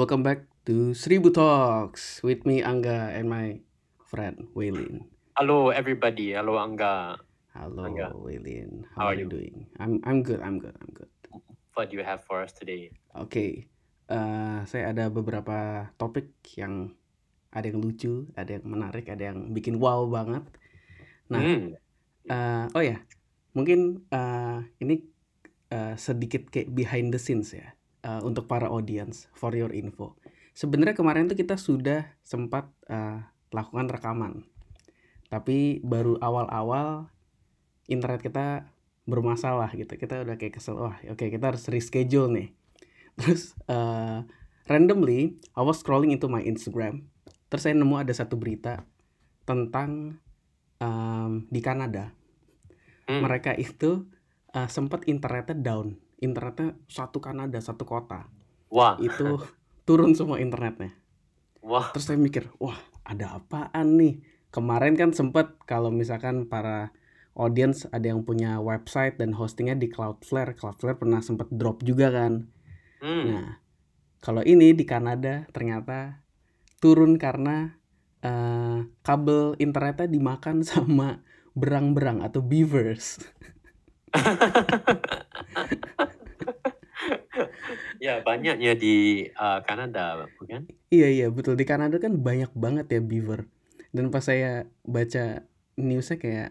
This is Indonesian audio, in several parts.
Welcome back to Seribu Talks with me Angga and my friend Waylin. Hello everybody. Hello Angga. Hello Angga. Waylin, How how are are you doing? I'm I'm good, I'm good, I'm good. What do you have for us today? Oke, eh, saya ada beberapa topik yang ada yang lucu, ada yang menarik, ada yang bikin wow banget. Nah, Hmm. eh, oh ya, mungkin eh, ini eh, sedikit kayak behind the scenes ya, eh, untuk para audience, for your info. Sebenarnya kemarin tuh kita sudah sempat eh, lakukan rekaman, tapi baru awal-awal internet kita bermasalah gitu. Kita udah kayak kesel, wah oke kita harus reschedule nih. Terus eh, randomly, I was scrolling into my Instagram, terus saya nemu ada satu berita tentang em, di Kanada Hmm. mereka itu uh, sempat internetnya down internetnya satu Kanada satu kota Wah. itu turun semua internetnya Wah. terus saya mikir wah ada apaan nih kemarin kan sempat kalau misalkan para audience ada yang punya website dan hostingnya di Cloudflare Cloudflare pernah sempat drop juga kan Hmm. nah kalau ini di Kanada ternyata turun karena uh, kabel internetnya dimakan sama berang-berang atau beavers ya banyaknya di uh, Kanada, bukan? Iya iya betul di Kanada kan banyak banget ya beaver. Dan pas saya baca newsnya kayak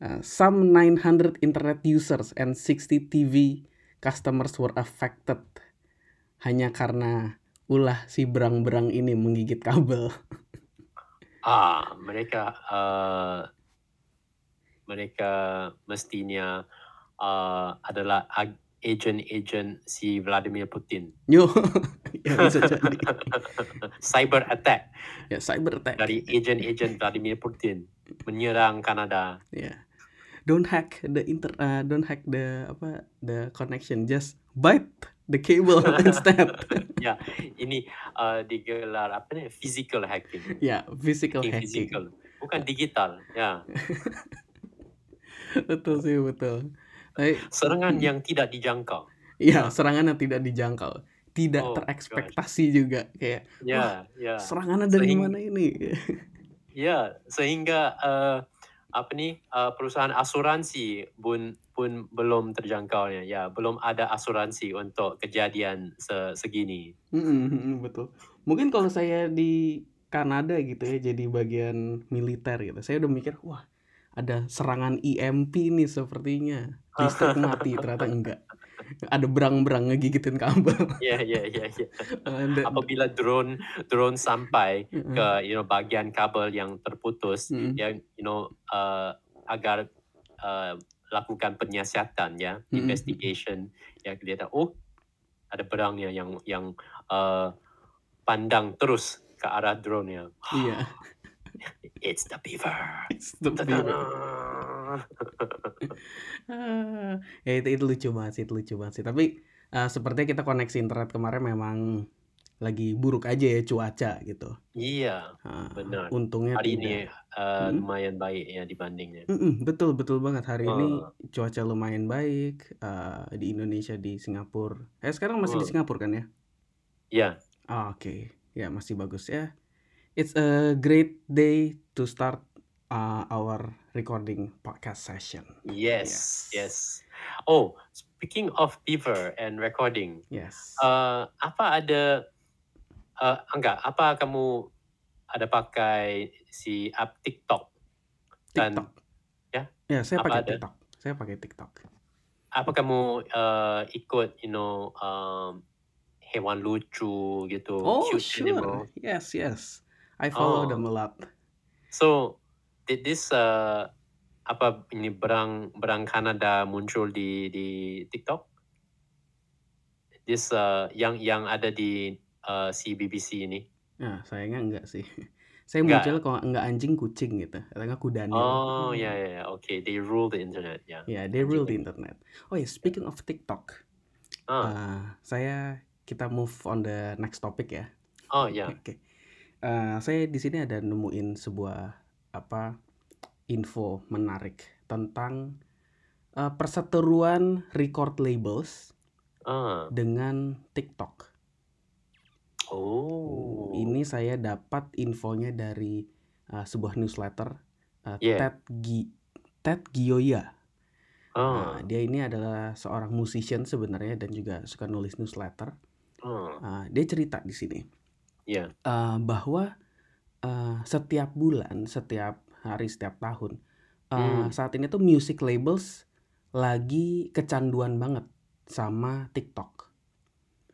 uh, some 900 internet users and 60 TV customers were affected hanya karena ulah si berang-berang ini menggigit kabel. Ah, mereka uh, mereka mestinya uh, adalah ag- agent-agent si Vladimir Putin. Yo, ya bisa jadi. Cyber attack Ya cyber attack. dari agent-agent Vladimir Putin menyerang Kanada. Ya. Don't hack the inter uh, don't hack the apa the connection just bite the cable instead. Ya, ini uh, digelar apa nih? Physical hacking. ya, physical Hacking hacking. physical, bukan digital. Ya, betul sih betul serangan mm, yang tidak dijangkau. iya serangan yang tidak dijangkau tidak Oh, terekspektasi juga kayak wah Ya, ya. serangannya dari Sehingga, mana ini ya, sehingga uh, apa nih uh, perusahaan asuransi pun pun belum terjangkaunya. Ya, belum ada asuransi untuk kejadian se segini. Mm, betul mungkin kalau saya di Kanada gitu ya jadi bagian militer gitu saya udah mikir wah ada serangan EMP nih sepertinya listrik mati ternyata enggak ada berang-berang ngegigitin kabel Ya, ya, ya, ya. Apabila drone drone sampai ke you know bagian kabel yang terputus, Mm-mm. yang you know uh, agar uh, lakukan penyiasatan ya, Mm-mm. investigation ya kelihatan oh ada berangnya yang yang uh, pandang terus ke arah drone-nya. iya It's the beaver. It's the beaver. Ya itu itu lucu banget sih, itu lucu banget sih. Tapi eh, sepertinya kita koneksi internet kemarin memang lagi buruk aja ya cuaca gitu. Iya, Ah, benar. untungnya Hari ini tidak. uh, Mm-mm. lumayan baik ya dibandingnya. Mm-mm, betul betul banget hari ini Uh, cuaca lumayan baik eh, di Indonesia di Singapura. Eh sekarang masih di uh, Singapura kan ya? ya, Ah, Oke, ya masih bagus ya. It's a great day to start uh, our recording podcast session. yes, Yes, yes. Oh, speaking of beaver and recording, yes. uh, apa ada uh, enggak? Apa kamu ada pakai si app TikTok dan TikTok. ya? Ya, saya Apa pakai ada? TikTok. Saya pakai TikTok. Apa kamu uh, ikut, you know, um, hewan lucu gitu, Oh, cute sure. animal? Yes, yes. I follow Oh, them a lot. so did this uh, apa ini berang berang Kanada muncul di di TikTok? This uh, yang yang ada di uh, si BBC ini? Nah, sayangnya enggak sih. Saya muncul Enggak. kalau enggak anjing kucing gitu. Atau enggak kuda. Oh ya Hmm. ya ya. Okay, they rule the internet ya. Ya, they rule the Anjing. internet. Oh ya, speaking of TikTok. Ah, eh, saya kita move on the next topic ya. oh ya. Oke. Eh, saya di sini ada nemuin sebuah apa info menarik tentang eh, perseteruan record labels Ah, dengan TikTok. Oh. Ini saya dapat infonya dari uh, sebuah newsletter uh, Iya. Ted Gi Ted Gioia. Nah, Ah. dia ini adalah seorang musician sebenarnya dan juga suka nulis newsletter. Ah. Uh, dia cerita di sini Iya. uh, bahwa uh, setiap bulan, setiap hari, setiap tahun, uh, Hmm. saat ini tuh music labels lagi kecanduan banget sama TikTok.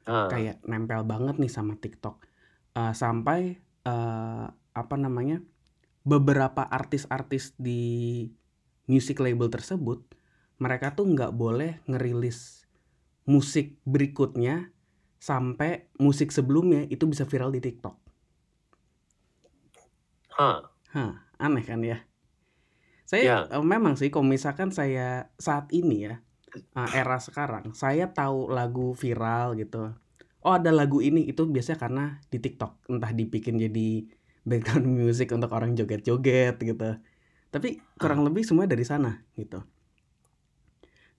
Ah. Kayak nempel banget nih sama TikTok. Uh, sampai uh, apa namanya? beberapa artis-artis di music label tersebut, mereka tuh nggak boleh ngerilis musik berikutnya sampai musik sebelumnya itu bisa viral di TikTok. Hah. Hah, aneh kan ya? Saya Ya. eh, memang sih kalau misalkan saya saat ini ya, eh, era sekarang, saya tahu lagu viral gitu. Oh, ada lagu ini itu biasanya karena di TikTok, entah dibikin jadi background music untuk orang joget-joget gitu. Tapi kurang lebih semua dari sana gitu.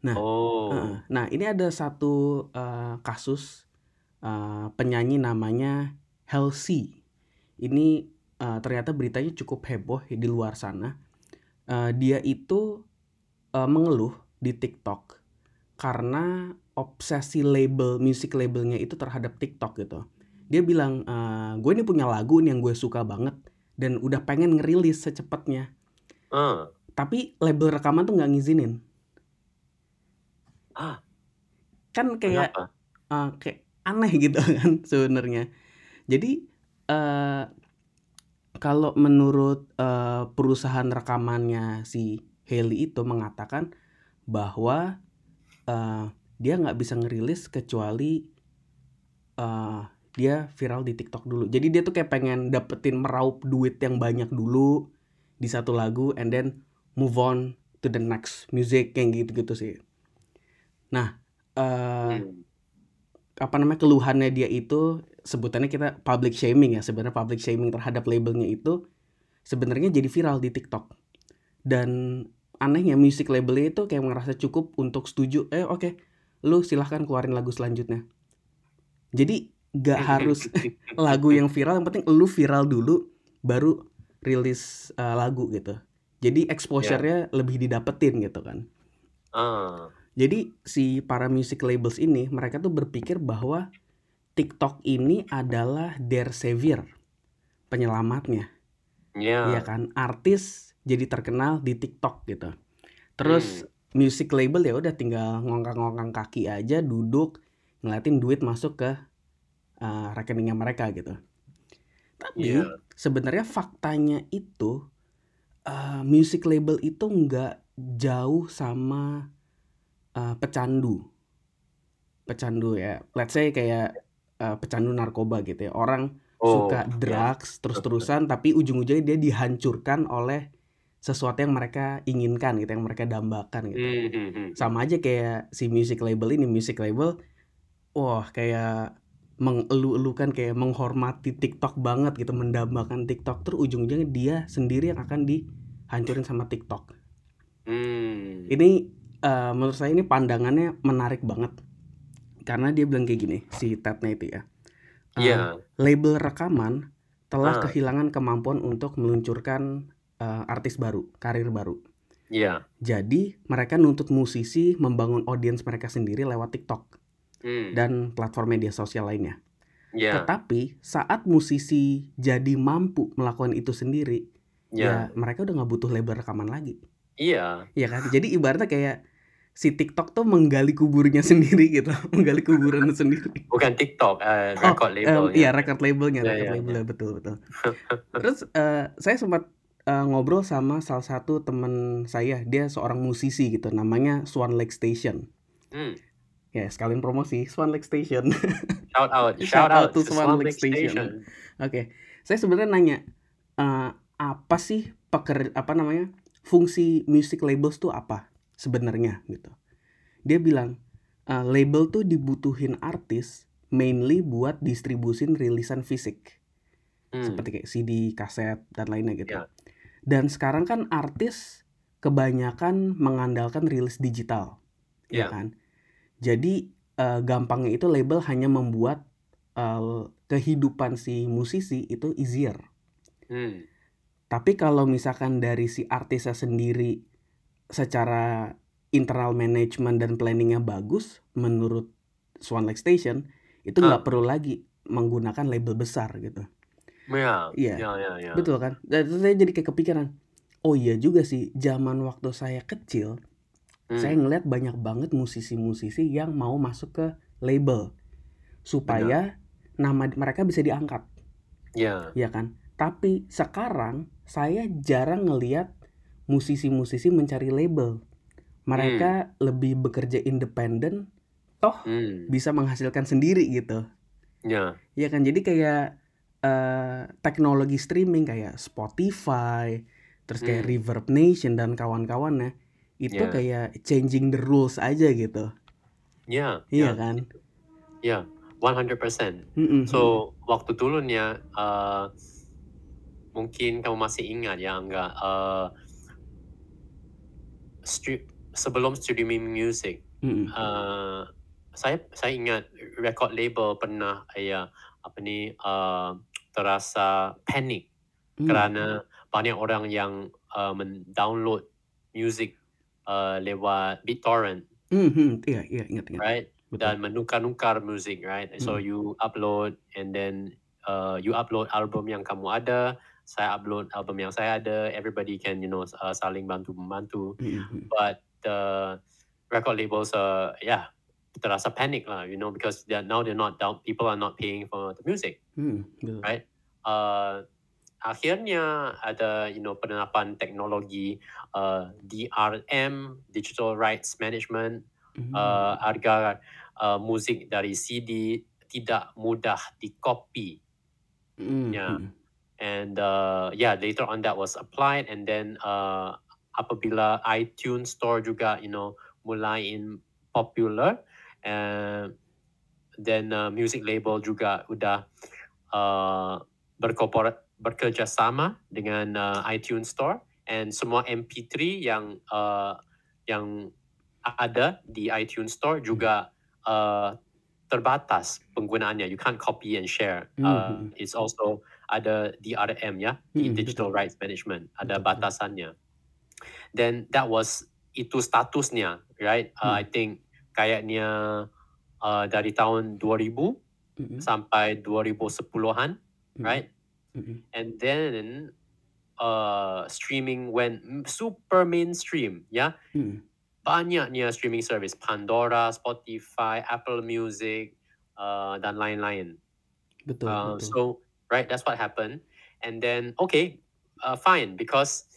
Nah, Oh. heeh. Nah, ini ada satu eh, kasus eh, penyanyi namanya Halsey. Ini eh, ternyata beritanya cukup heboh di luar sana. Eh, dia itu eh, mengeluh di TikTok karena obsesi label music labelnya itu terhadap TikTok gitu. Dia bilang, eh, gue ini punya lagu nih yang gue suka banget dan udah pengen ngerilis secepatnya. Ah. Tapi label rekaman tuh nggak ngizinin. Ah. Kan kayak Kenapa? eh, kayak aneh gitu kan sebenarnya. Jadi eh kalau menurut eh, perusahaan rekamannya si Haley itu mengatakan bahwa eh, dia nggak bisa ngerilis kecuali eh, dia viral di TikTok dulu. Jadi dia tuh kayak pengen dapetin meraup duit yang banyak dulu di satu lagu and then move on to the next music yang gitu-gitu sih. Nah, Hmm. Apa namanya keluhannya dia itu sebutannya kita public shaming ya sebenarnya public shaming terhadap labelnya itu sebenarnya jadi viral di TikTok. Dan anehnya music labelnya itu kayak ngerasa cukup untuk setuju eh oke lu silahkan keluarin lagu selanjutnya. Jadi gak harus lagu yang viral yang penting lu viral dulu baru rilis uh, lagu gitu. Jadi exposure-nya lebih didapetin gitu kan. Ah. Jadi si para music labels ini mereka tuh berpikir bahwa TikTok ini adalah their savior, penyelamatnya, Ya. iya kan? Artis jadi terkenal di TikTok gitu. Terus music label ya udah tinggal ngongkang-ngongkang kaki aja, duduk ngeliatin duit masuk ke uh, rekeningnya mereka gitu. Tapi Iya. sebenarnya faktanya itu uh, music label itu nggak jauh sama uh, pecandu. Pecandu ya. Let's say kayak uh, pecandu narkoba gitu ya. Orang Oh. suka ya. drugs terus-terusan tapi ujung-ujungnya dia dihancurkan oleh sesuatu yang mereka inginkan gitu yang mereka dambakan gitu. Hmm, hmm, sama aja kayak si music label ini music label wah kayak mengeluh-elukan kayak menghormati TikTok banget gitu mendambakan TikTok. Terus ujung-ujungnya dia sendiri yang akan dihancurin sama TikTok. Hmm. ini eh, menurut saya ini pandangannya menarik banget karena dia bilang kayak gini si Tednya itu ya Eh, Iya. label rekaman telah Ah. kehilangan kemampuan untuk meluncurkan eh, artis baru karir baru Iya. jadi mereka nuntut musisi membangun audiens mereka sendiri lewat TikTok Hmm. dan platform media sosial lainnya. Iya. Tetapi saat musisi jadi mampu melakukan itu sendiri, ya Iya. mereka udah nggak butuh label rekaman lagi, Iya. ya kan? Jadi ibaratnya kayak si TikTok tuh menggali kuburnya sendiri gitu, menggali kuburan sendiri. Bukan TikTok, eh, Oh, record em, label. iya record labelnya, Ya, record ya, labelnya betul betul. Terus eh, saya sempat eh, ngobrol sama salah satu teman saya, dia seorang musisi gitu, namanya Swan Lake Station. Hmm. Ya sekalian promosi Swan Lake Station. Shout out, Shout shout, out to Swan Swan Lake Lake Station. Station. Oke, saya sebenarnya nanya eh, apa sih peker apa namanya fungsi music labels tuh apa sebenarnya gitu. Dia bilang eh, label tuh dibutuhin artis mainly buat distribusin rilisan fisik Hmm. seperti kayak CD, kaset dan lainnya gitu. Ya. Dan sekarang kan artis kebanyakan mengandalkan rilis digital, ya Ya. kan. Jadi eh, gampangnya itu label hanya membuat eh, kehidupan si musisi itu easier. Hmm. Tapi kalau misalkan dari si artisnya sendiri secara internal management dan planningnya bagus, menurut Swan Lake Station itu Ah. nggak perlu lagi menggunakan label besar gitu. Ya, Iya, ya, ya, ya. betul kan? Dan saya jadi kayak kepikiran, oh iya juga sih, zaman waktu saya kecil, saya Hmm. ngeliat banyak banget musisi-musisi yang mau masuk ke label supaya nama mereka bisa diangkat, Ya, ya kan? Tapi sekarang saya jarang ngeliat musisi-musisi mencari label. Mereka lebih bekerja independen, toh hmm. bisa menghasilkan sendiri gitu. Ya, Ya kan, jadi kayak eh, teknologi streaming kayak Spotify, terus kayak Hmm. Reverb Nation dan kawan-kawannya itu Ya. kayak changing the rules aja gitu. ya, Iya ya, kan? ya, 100%. Mm-mm. So, waktu dulunya, uh, mungkin kamu masih ingat ya, enggak, uh, stre- sebelum streaming music, Mm-mm. uh, saya saya ingat record label pernah ya apa ni uh, terasa panik Mm. kerana banyak orang yang uh, mendownload music uh, lewat BitTorrent, Mhm, Iya, iya, ingat, ingat. right? Betul. Dan menukar-nukar musik, right? So Mm. you upload and then uh, you upload album yang kamu ada, saya upload album yang saya ada. Everybody can you know uh, saling bantu membantu. Mhm. But the record labels, uh, yeah, terasa panic lah, you know, because they're, now they're not down. People are not paying for the music. Hmm, betul. Right. Uh, akhirnya ada you know penerapan teknologi uh, DRM digital rights management Mhm. uh, harga uh, musik dari CD tidak mudah di-copy Mhm. yeah. And uh, yeah later on that was applied and then uh, apabila iTunes Store juga you know mulai in popular and then uh, music label juga udah uh, berkorporat bekerja sama dengan uh, iTunes Store and semua MP3 yang uh, yang ada di iTunes Store juga uh, terbatas penggunaannya. You can't copy and share. Uh, Mhm. it's also ada DRM ya, Mhm, Digital betul. Rights Management, ada Betul, batasannya. Then that was itu statusnya, right? Uh, Hmm. I think kayaknya uh, dari tahun 2000 Mhm. sampai 2010-an, Mhm. right? Mhm. And then uh, streaming went super mainstream, ya. Mhm. Banyaknya streaming service, Pandora, Spotify, Apple Music, uh, dan lain-lain. Betul, Uh, betul. so, right, that's what happened. And then, okay, uh, fine, because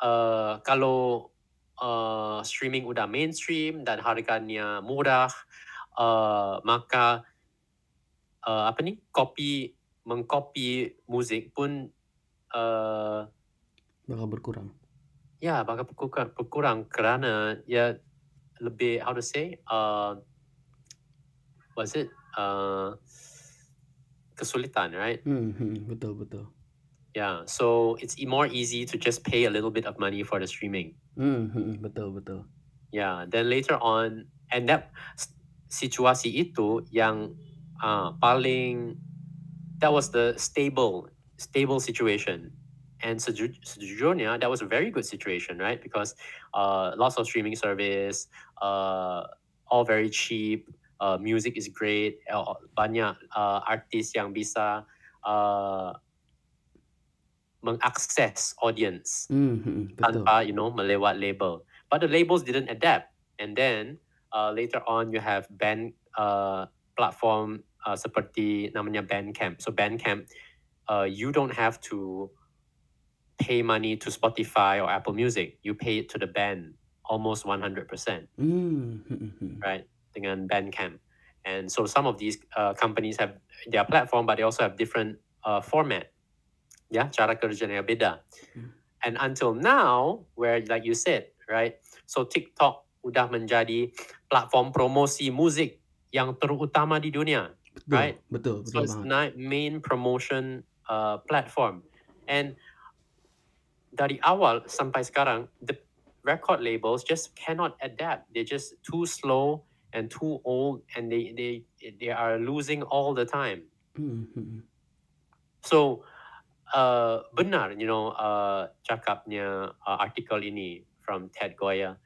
uh, kalau uh, streaming udah mainstream dan harganya murah, uh, maka uh, apa ni, copy mengcopy musik pun uh, Bakal berkurang. ya bakal berkurang, berkurang kerana ya lebih how to say uh, was it uh, kesulitan, right? Mhm, Betul, betul. Yeah, so it's e- more easy to just pay a little bit of money for the streaming. Mhm, Betul, betul. Yeah, then later on, and that s- situasi itu yang uh, paling that was the stable stable situation. And seju- sejujurnya, that was a very good situation, right? Because uh, lots of streaming service, uh, all very cheap, uh, music is great, uh, banyak uh, artis yang bisa uh, mengakses audience Mhm, Betul. tanpa you know melewat label. But the labels didn't adapt, and then uh, later on you have band uh, platform uh, seperti namanya Bandcamp. So Bandcamp, uh, you don't have to pay money to Spotify or Apple Music. You pay it to the band almost 100%, Mhm. right? Dengan Bandcamp. And so some of these uh, companies have their platform, but they also have different uh, format. Yeah, cara kerjanya beda. Hmm. And until now, where like you said, right? So TikTok udah menjadi platform promosi musik yang terutama di dunia. Betul, Right. betul, betul. So betul it's banget. main promotion uh, platform. And dari awal sampai sekarang, the record labels just cannot adapt. They're just too slow and too old, and they they they are losing all the time. Mhm mhm. So, uh, benar, you know, uh, cakapnya uh, artikel ini from Ted Goya.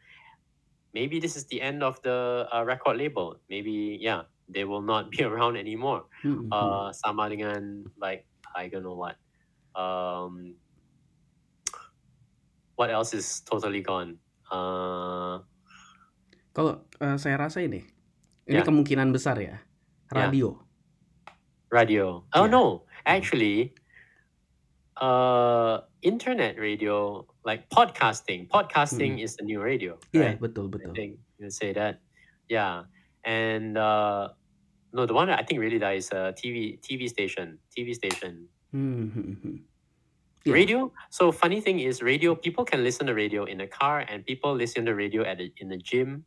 Maybe this is the end of the uh, record label. Maybe, yeah, they will not be around anymore. Mhm mhm. Uh, sama dengan like I don't know what. Um, what else is totally gone? Uh, Kalau, eee, saya rasa ini, ini Ya. kemungkinan besar ya, Ya. radio. radio. Oh Ya. no, Mhm. actually, uh, internet radio, like podcasting. Podcasting Mhm. is the new radio, Iya, right? betul I betul. think you say that. Yeah, and uh, no, the one I think really that is a TV TV station. TV station. Mhm. Iya. Radio. So funny thing is, radio people can listen to radio in a car, and people listen to radio at the, in the gym.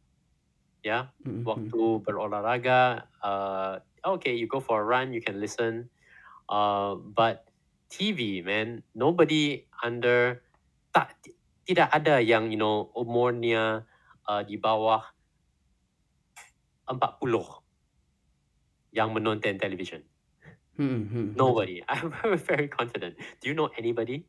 Yeah, Mhm mhm. waktu berolahraga. Uh, okay, you go for a run, you can listen. Uh, but TV, man, nobody under tak tidak ada yang you know umurnya uh, di bawah 40 yang menonton television. Mhm mhm. Nobody. I'm very confident. Do you know anybody?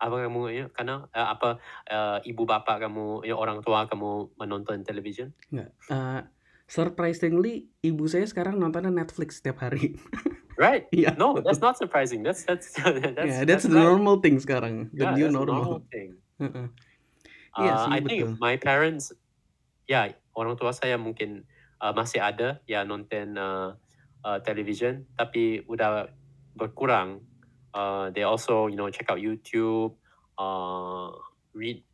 Apa kamu ya, karena uh, apa uh, ibu bapa kamu, ya, orang tua kamu menonton television? Nggak, eee, surprisingly ibu saya sekarang nontonnya Netflix setiap hari. Right? Iya, No, that's not surprising. That's that's that's Yeah, that's that's the right. normal thing sekarang, the Yeah, new normal. normal thing. Iya Uh, sih, I think betul. my parents, ya orang tua saya mungkin uh, masih ada ya nonton uh, uh, television, tapi udah berkurang. Uh, they also, you know, check out YouTube, uh, read,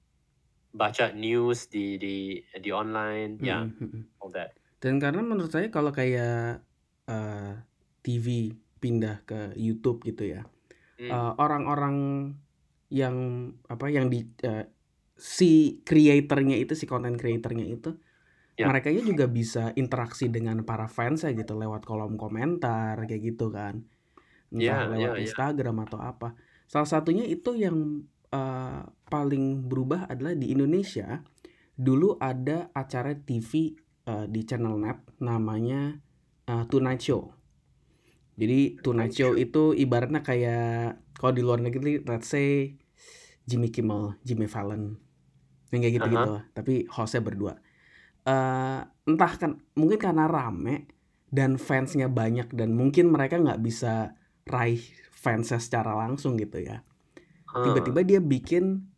baca news di di di online, yeah, mhm. all that. Dan karena menurut saya kalau kayak, eee, TV pindah ke YouTube gitu ya, Hmm. eee, orang-orang yang apa, yang di eee, si creator-nya itu, si content creator-nya itu, Ya. merekanya juga bisa interaksi dengan para fans-nya gitu lewat kolom komentar kayak gitu kan. Entah Ya, lewat ya, ya. Instagram atau apa. Salah satunya itu yang, eee, paling berubah adalah di Indonesia, dulu ada acara TV, eee, di channel net namanya, eee, Tonight Show. Jadi Tonight Show itu ibaratnya kayak kalau di luar negeri let's say Jimmy Kimmel, Jimmy Fallon, yang kayak gitu-gitu, tapi host-nya berdua. Eee, entah kan mungkin karena rame dan fans-nya banyak dan mungkin mereka nggak bisa raih fans-nya secara langsung gitu ya. Huh. Tiba-tiba dia bikin,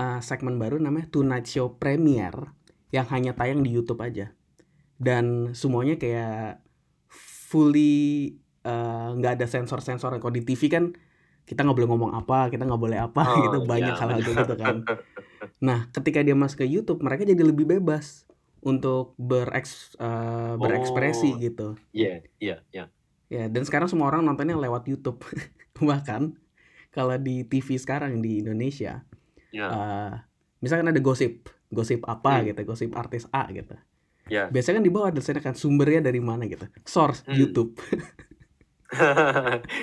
eee, segmen baru namanya Tonight Show Premiere yang hanya tayang di YouTube aja. Dan semuanya kayak fully, eee, nggak ada sensor-sensornya. Kalau di TV kan kita nggak boleh ngomong apa, kita nggak boleh apa Oh, gitu, banyak ya, hal-hal kayak gitu kan. Nah, ketika dia masuk ke YouTube, mereka jadi lebih bebas untuk bereks eee, berekspresi Oh. gitu. Iya, iya, iya. Ya, dan sekarang semua orang nontonnya lewat YouTube. Bahkan kalau di TV sekarang di Indonesia, Ya. eee, misalkan ada gosip, gosip apa Hmm. gitu, gosip artis A gitu. Ya. Biasanya kan di bawah ada kan sumbernya dari mana gitu, source Hmm. YouTube.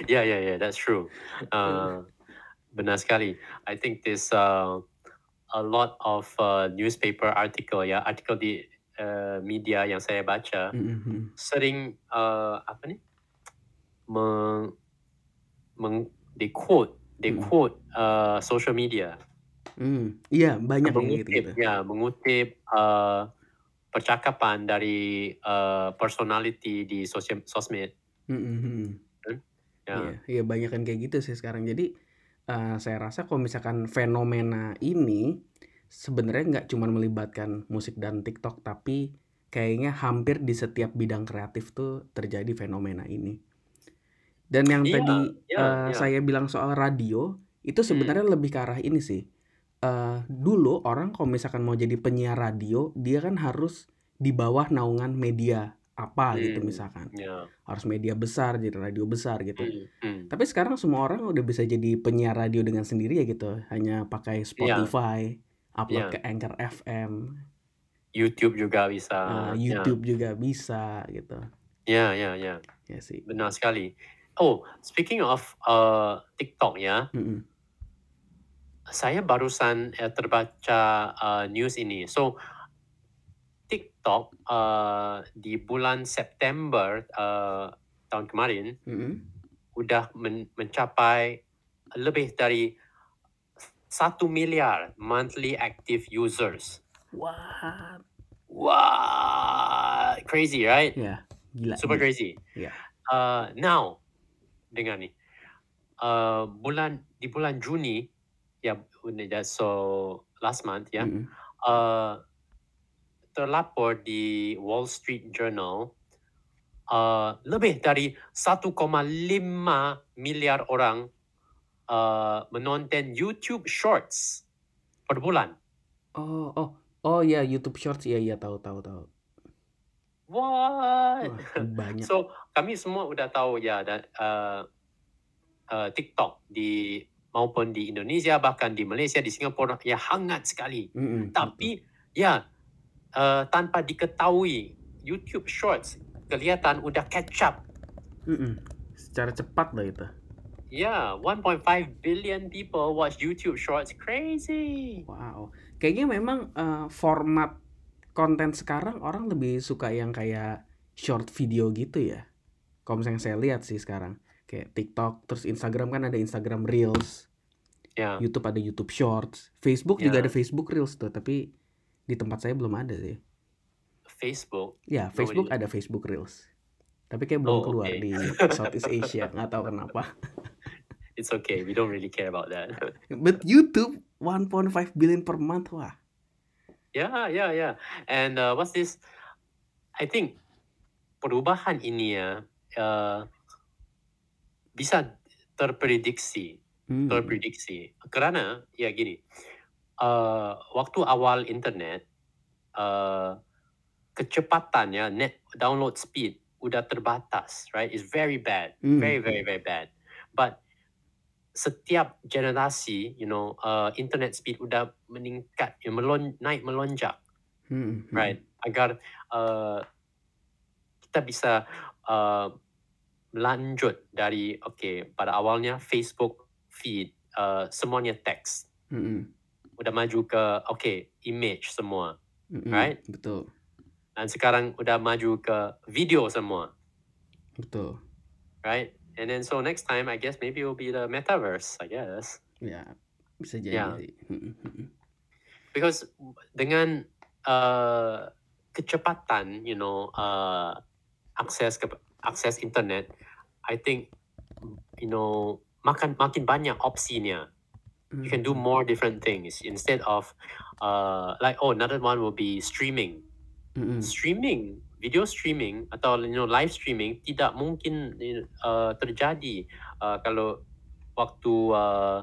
yeah, yeah, yeah. That's true. Uh, benar sekali. I think this uh, a lot of uh, newspaper article ya, artikel di uh, media yang saya baca Mhm mhm. sering uh, apa nih meng, meng they quote they quote uh, social media Mmm, iya banyak yang mengutip gitu-gitu. ya mengutip uh, percakapan dari uh, personality di sosial sosmed. Mhm mhm. Ya. Iya iya banyak yang kayak gitu sih sekarang. Jadi, eee, saya rasa kalau misalkan fenomena ini sebenarnya nggak cuman melibatkan musik dan TikTok, tapi kayaknya hampir di setiap bidang kreatif tuh terjadi fenomena ini. Dan yang Iya, tadi, iya, eee, iya. saya bilang soal radio, itu Hmm. sebenarnya lebih ke arah ini sih, eee, dulu orang kalau misalkan mau jadi penyiar radio, dia kan harus di bawah naungan media apa gitu Hmm, misalkan. ya. Harus media besar, jadi radio besar gitu. Hmm, hmm. Tapi sekarang semua orang udah bisa jadi penyiar radio dengan sendiri ya gitu, hanya pakai Iya. Spotify, upload Iya. ke Anchor FM, YouTube juga bisa. Ya. YouTube juga bisa gitu. Ya, ya, ya. Ya sih. Benar sekali. Oh, speaking of uh, TikTok ya, Mhm. saya barusan eh, terbaca uh, news ini. So TikTok uh, di bulan September uh, tahun kemarin Mhm. udah men- mencapai lebih dari satu miliar monthly active users. What? Wah, crazy, right? Ya, gila. Super gila. crazy. Iya. Uh, now, dengar nih. Uh, bulan di bulan Juni, ya, yeah, so last month, ya, Mm-mm. uh, terlapor di Wall Street Journal, uh, lebih dari 1,5 miliar orang uh, menonton YouTube Shorts per bulan. Oh, oh, oh ya YouTube Shorts ya, ya tahu, tahu, tahu. What? Wah, banyak. So kami semua udah tahu ya dan uh, uh, TikTok di maupun di Indonesia bahkan di Malaysia di Singapura ya hangat sekali. Mm-mm, Tapi ya uh, tanpa diketahui YouTube Shorts kelihatan udah catch up. Mm-mm. Secara cepat lah itu. Ya, 1.5 billion people watch YouTube Shorts. Crazy. Wow. Kayaknya memang eh, format konten sekarang orang lebih suka yang kayak short video gitu ya. Kalau misalnya saya lihat sih sekarang kayak TikTok, terus Instagram kan ada Instagram Reels, Ya, YouTube ada YouTube Shorts, Facebook juga Ya. ada Facebook Reels tuh, tapi di tempat saya belum ada sih. Facebook. Ya, Facebook di- ada Facebook Reels. Tapi kayak belum Oh, keluar oke. di Southeast Asia, nggak tahu kenapa. It's okay. We don't really care about that. But YouTube 1.5 billion per month, wah. Yeah, yeah, yeah. And uh, what's this? I think perubahan ini ya uh, bisa terprediksi, Hmm. terprediksi. Karena ya gini, uh, waktu awal internet, uh, kecepatan ya net download speed udah terbatas, right? It's very bad, Hmm. very very very bad. But setiap generasi, you know, uh, internet speed udah meningkat, ya, melon, naik melonjak. Hmm, hmm. right agar uh, kita bisa uh, melanjut dari okay pada awalnya Facebook feed uh, semuanya teks Hmm, udah maju ke okay image semua hmm, hmm. Right? Betul, dan sekarang udah maju ke video semua betul. right and then so next time I guess maybe it will be the metaverse I guess Ya, bisa jadi Ya. sih. Hmm, hmm, hmm. because dengan uh, kecepatan you know uh, akses ke akses internet I think you know makan makin banyak opsinya you can do Hmm. more different things instead of uh, like oh another one will be streaming Hmm, hmm. streaming video streaming atau you know live streaming tidak mungkin uh, terjadi uh, kalau waktu uh,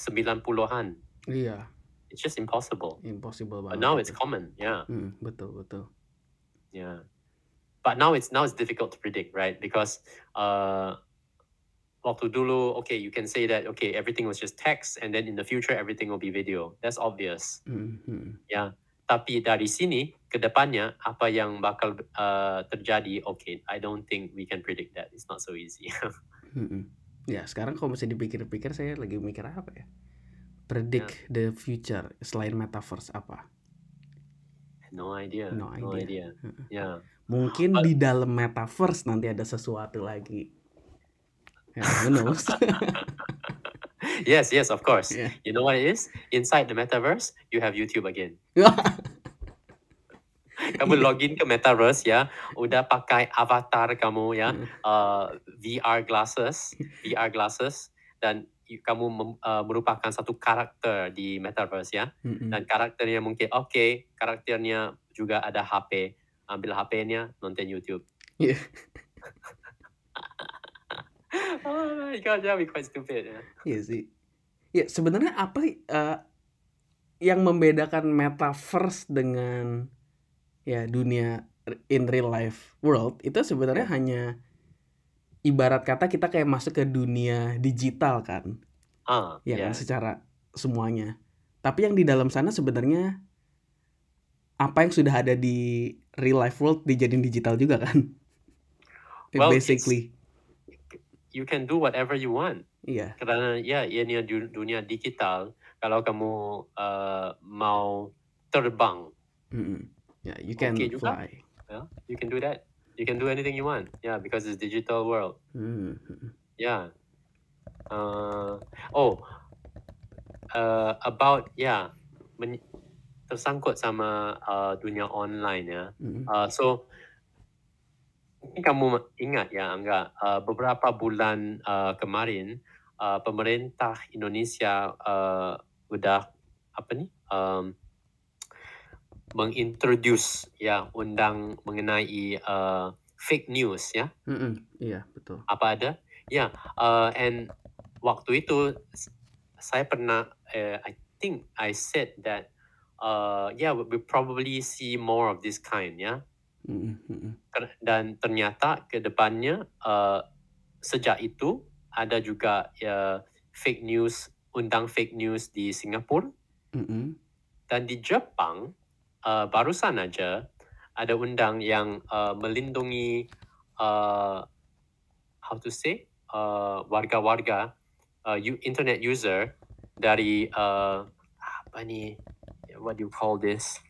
90-an Iya, it's just impossible impossible but now it's common yeah Hmm, betul, betul. Yeah. But now it's now it's difficult to predict, right? Because uh waktu dulu, okay, you can say that okay, everything was just text and then in the future everything will be video. That's obvious. Hmm, hmm. Yeah. Tapi dari sini ke depannya apa yang bakal uh, terjadi, okay, I don't think we can predict that. It's not so easy. Hmm. Ya, sekarang kalau masih dipikir-pikir saya lagi mikir apa ya? Predict the future selain metaverse apa? no idea. No No idea. idea. Yeah. Mungkin But- di dalam metaverse nanti ada sesuatu lagi. Ya, who knows? Yes, yes, of course. Yeah. You know what it is? Inside the metaverse, you have YouTube again. kamu login ke metaverse ya, udah pakai avatar kamu ya, Hmm. uh, VR glasses, VR glasses, dan kamu mem- uh, merupakan satu karakter di metaverse ya, Mm-mm. dan karakternya mungkin oke, karakternya juga ada HP, ambil HP-nya nonton YouTube. Iya. oh my god, that would be quite stupid. Ya. Iya sih. Ya sebenarnya apa eh, yang membedakan metaverse dengan ya dunia in real life world itu sebenarnya hanya ibarat kata kita kayak masuk ke dunia digital kan, Ah, ya yeah. kan secara semuanya. Tapi yang di dalam sana sebenarnya apa yang sudah ada di real life world dijadiin digital juga kan? Well, Basically, You can do whatever you want. Iya. Karena ya ini du- dunia digital. Kalau kamu uh, mau terbang, Mm-mm. Ya, you can Oke juga. fly. yeah, you can do that. You can do anything you want. Yeah, because it's digital world. Hmm. Ya. Uh, oh, uh, about ya men- tersangkut sama uh, dunia online ya. Mm-mm. Uh, so kamu ingat ya Angga uh, beberapa bulan uh, kemarin uh, pemerintah Indonesia uh, udah apa ni um, mengintroduce ya undang mengenai uh, fake news ya Mm-mm. Iya, betul. apa ada ya uh, and waktu itu saya pernah uh, I think I said that uh, yeah we we probably see more of this kind ya. Mm-mm. Ker- dan ternyata ke depannya uh, sejak itu ada juga ya fake news undang fake news di Singapura. Mm-mm. dan di Jepang uh, barusan aja ada undang yang uh, melindungi uh, how to say uh, warga-warga uh, internet user dari uh, apa ni what do you call this?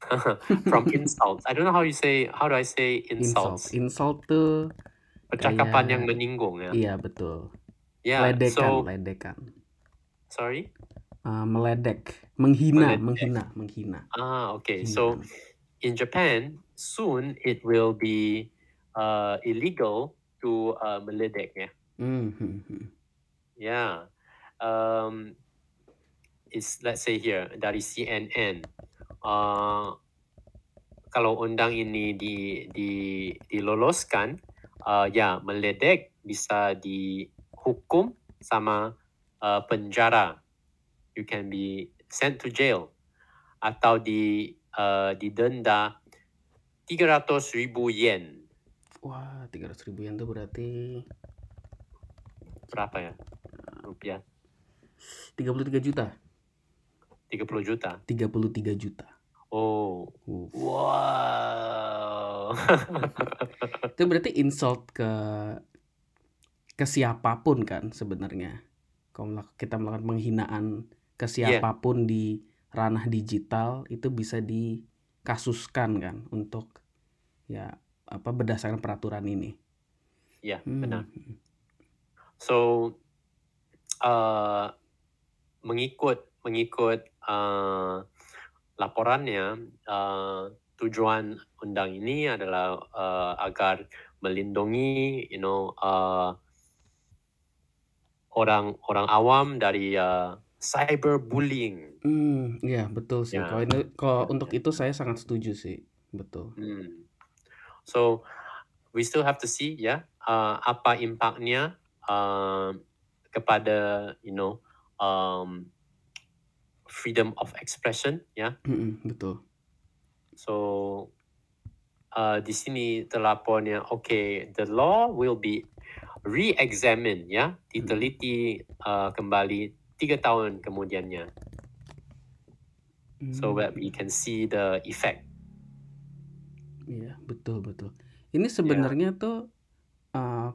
From insults. I don't know how you say how do I say Insult. insults Insult tuh percakapan kayak- yang menyinggung ya iya betul. yeah ledekan, so ledekan. sorry Uh, meledek, menghina, Meledek. menghina, menghina. ah okay so in Japan, soon it will be uh, illegal to uh, meledek ya. Hmm, hmm, hmm. Yeah. Um, it's let's say here dari CNN. Uh, kalau undang ini di di diloloskan, uh, ya meledek bisa dihukum sama uh, penjara. You can be sent to jail atau di uh, didenda 300 ribu yen. Wah, 300 ribu yen tuh berarti Berapa ya? Rupiah 33 juta. 30 juta. 33 juta. Oh, wow. Itu berarti insult ke ke siapa pun kan sebenarnya. Kalau kita melakukan penghinaan ke Iya. siapa pun di ranah digital itu bisa dikasuskan kan untuk ya apa berdasarkan peraturan ini. ya, Hmm. benar. So, uh, mengikut mengikut uh, laporannya, uh, tujuan undang ini adalah uh, agar melindungi, you know, uh, orang orang awam dari uh, cyberbullying. Hmm, iya betul sih. Ya. Kalau ini kalau untuk itu saya sangat setuju sih. Betul. Hmm. So we still have to see ya uh, apa impactnya uh, kepada you know um, freedom of expression ya. Mm-mm, betul. So uh, di sini terlapornya okay the law will be re-examined ya diteliti uh, kembali tiga tahun kemudiannya so Hmm, that we can see the effect. Iya, betul betul. Ini sebenarnya tuh uh,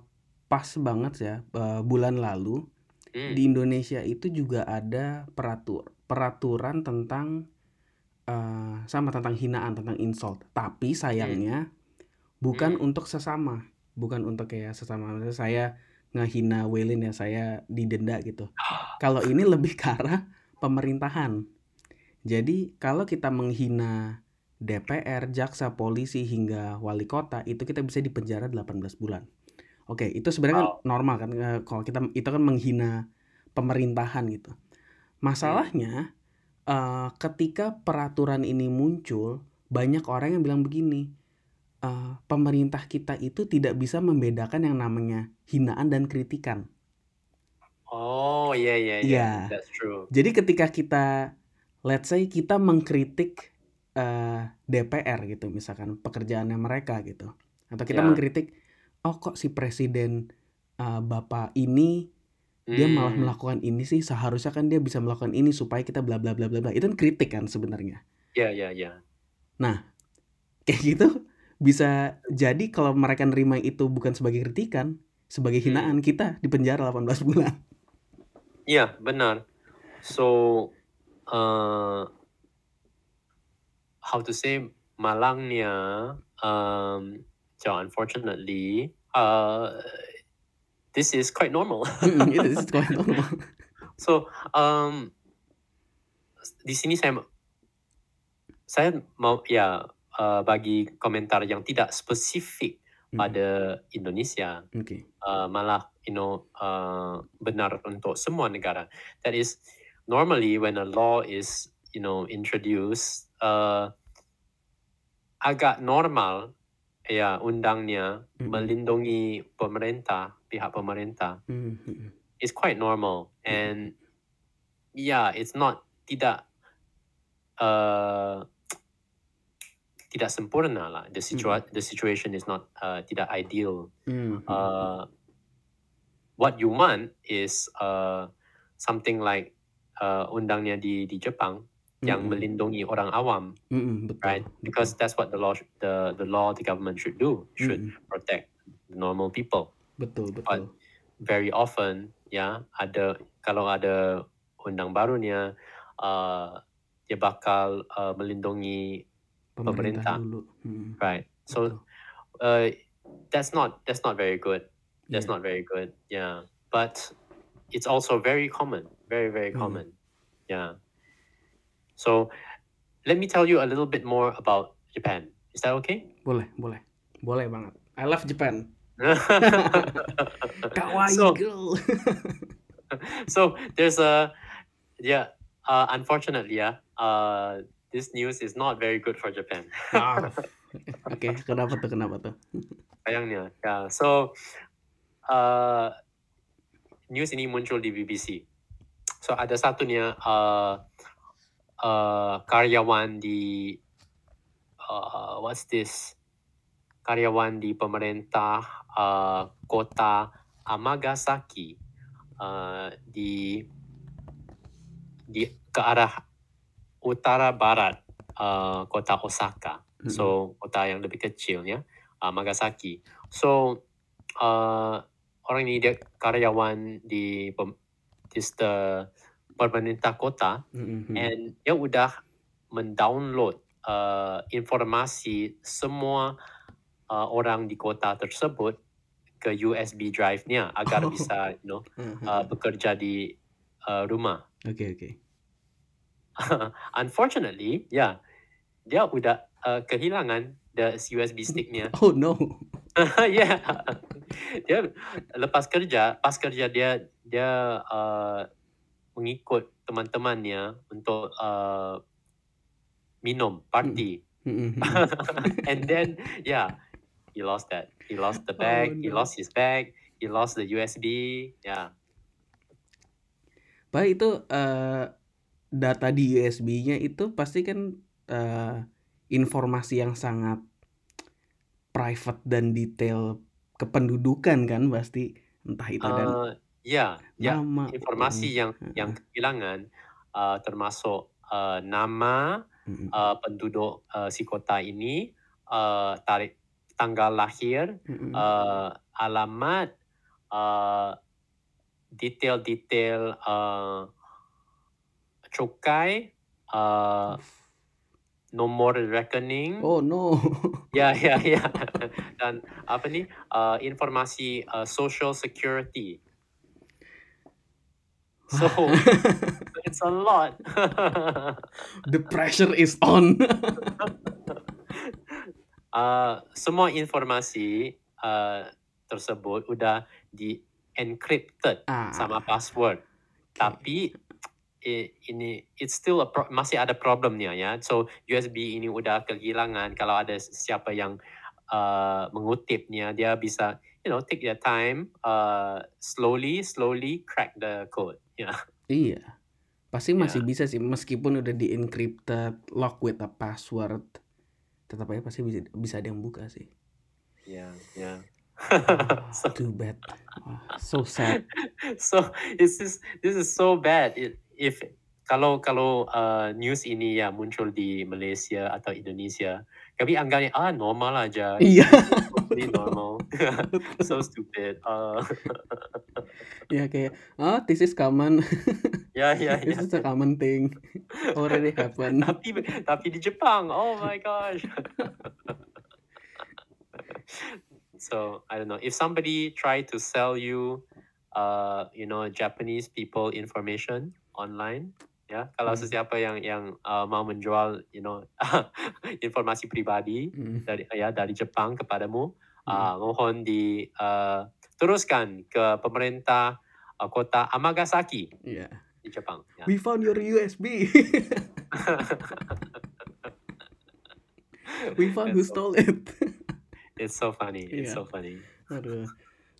pas banget ya. uh, bulan lalu Hmm. di Indonesia itu juga ada peratur peraturan tentang uh, sama tentang hinaan tentang insult. Tapi sayangnya bukan Hmm. untuk sesama, bukan untuk kayak sesama. Misalnya saya ngehina Welin ya saya didenda gitu. Kalau ini lebih ke arah pemerintahan. Jadi kalau kita menghina DPR, jaksa, polisi hingga wali kota itu kita bisa dipenjara 18 bulan. Oke, itu sebenarnya Wow. normal kan eh, kalau kita itu kan menghina pemerintahan gitu. Masalahnya eh, ketika peraturan ini muncul, banyak orang yang bilang begini, eh, pemerintah kita itu tidak bisa membedakan yang namanya hinaan dan kritikan. Oh yeah yeah yeah Iya. that's true. Jadi ketika kita let's say kita mengkritik eh, DPR gitu misalkan pekerjaannya mereka gitu. Atau kita Ya. mengkritik oh kok si presiden eh, Bapak ini dia malah Hmm. melakukan ini sih seharusnya kan dia bisa melakukan ini supaya kita bla bla bla bla bla. Itu kan kritik kan sebenarnya. Ya ya ya. Kayak gitu bisa jadi kalau mereka nerima itu bukan sebagai kritikan, sebagai Hmm. hinaan kita di penjara 18 bulan. Ya benar. So uh, how to say malangnya um, so unfortunately uh, this is quite normal. This is quite normal. So, um, di sini saya saya mau ya uh, bagi komentar yang tidak spesifik Mm, pada Indonesia, Oke. uh, malah you know uh, benar untuk semua negara. That is normally when a law is you know introduced, uh, agak normal ya undangnya Mm, melindungi pemerintah pihak pemerintah. Mm, mm, is quite normal. Mm, and yeah it's not tidak uh, tidak sempurna lah. The mm, situa the situation is not uh, tidak ideal. Mm, mm, uh, what you want is uh, something like uh, undangnya di di Jepang yang mm, melindungi orang awam mm, mm, betul, right? Because betul. that's what the law the the law the government should do should Mm, protect the normal people betul, but betul. very often ya ada kalau ada undang barunya uh, dia bakal uh, melindungi Pemerintah pemerintah dulu. Mm, right betul. so uh, that's not that's not very good that's Iya. not very good yeah but it's also very common very very Mm, common yeah so let me tell you a little bit more about Japan is that okay boleh, boleh, boleh banget. I love Japan. Kawaii so girl. so there's a yeah uh, unfortunately yeah uh, this news is not very good for Japan Ah, Oke, kenapa tuh? Kenapa tuh? sayangnya ya so uh, news ini muncul di BBC so ada satunya uh, uh, karyawan di uh, what's this karyawan di pemerintah uh, kota Amagasaki uh, di di ke arah utara barat uh, kota Osaka Mm-mm. so kota yang lebih kecil ya uh, Nagasaki so uh, orang ini dia karyawan di pem, di pemerintah kota Mm-mm. and dia udah mendownload uh, informasi semua uh, orang di kota tersebut ke USB drive-nya agar Oh. bisa you know Mhm. uh, bekerja di uh, rumah Oke, oke. unfortunately ya dia udah uh, kehilangan the USB stick-nya Oh no. ya dia lepas kerja pas kerja dia dia uh, mengikut teman-temannya untuk uh, minum party and then yeah he lost that he lost the bag he no. lost his bag he lost the USB yeah. Pak itu eh, data di USB-nya itu pasti kan eh, informasi yang sangat private dan detail kependudukan kan pasti entah itu dan uh, ya ya nama. Informasi yang yang kehilangan uh, termasuk uh, nama uh, penduduk uh, si kota ini, uh, tarik tanggal lahir, Mm-mm. uh, alamat, uh, detail-detail uh, cukai, uh, nomor rekening, oh no ya ya ya, dan apa nih uh, informasi uh, social security. So it's a lot. the pressure is on uh, semua informasi uh, tersebut udah di encrypted ah sama password. Tapi i- ini it's still a pro- masih ada problemnya ya. So USB ini udah kehilangan kalau ada siapa yang uh, mengutipnya dia bisa you know take their time uh, slowly slowly crack the code. Yeah. iya pasti Ya. masih bisa sih meskipun udah di encrypted lock with a password tetap aja pasti bisa bisa ada yang buka sih. Yeah, yeah. Ah, so too bad. So sad. So this is this is so bad. It- if kalau kalau uh, news ini ya muncul di Malaysia atau Indonesia kami anggapnya ah normal aja. Iya totally normal. So stupid. Uh, ya kayak oh this is common. Yeah, yeah, this is a common thing. Already happened. Tapi tapi di Jepang. Oh my gosh. So I don't know. If somebody try to sell you, uh, you know, Japanese people information online, ya. Kalau Hmm. sesiapa yang yang uh, mau menjual, you know, informasi pribadi Hmm. dari ya dari Jepang kepadamu, Hmm. uh, mohon di uh, teruskan ke pemerintah uh, kota Amagasaki Iya. di Jepang. Ya. We found your USB. We found who It's so, stole it. it's so funny. It's Iya. so funny. Aduh.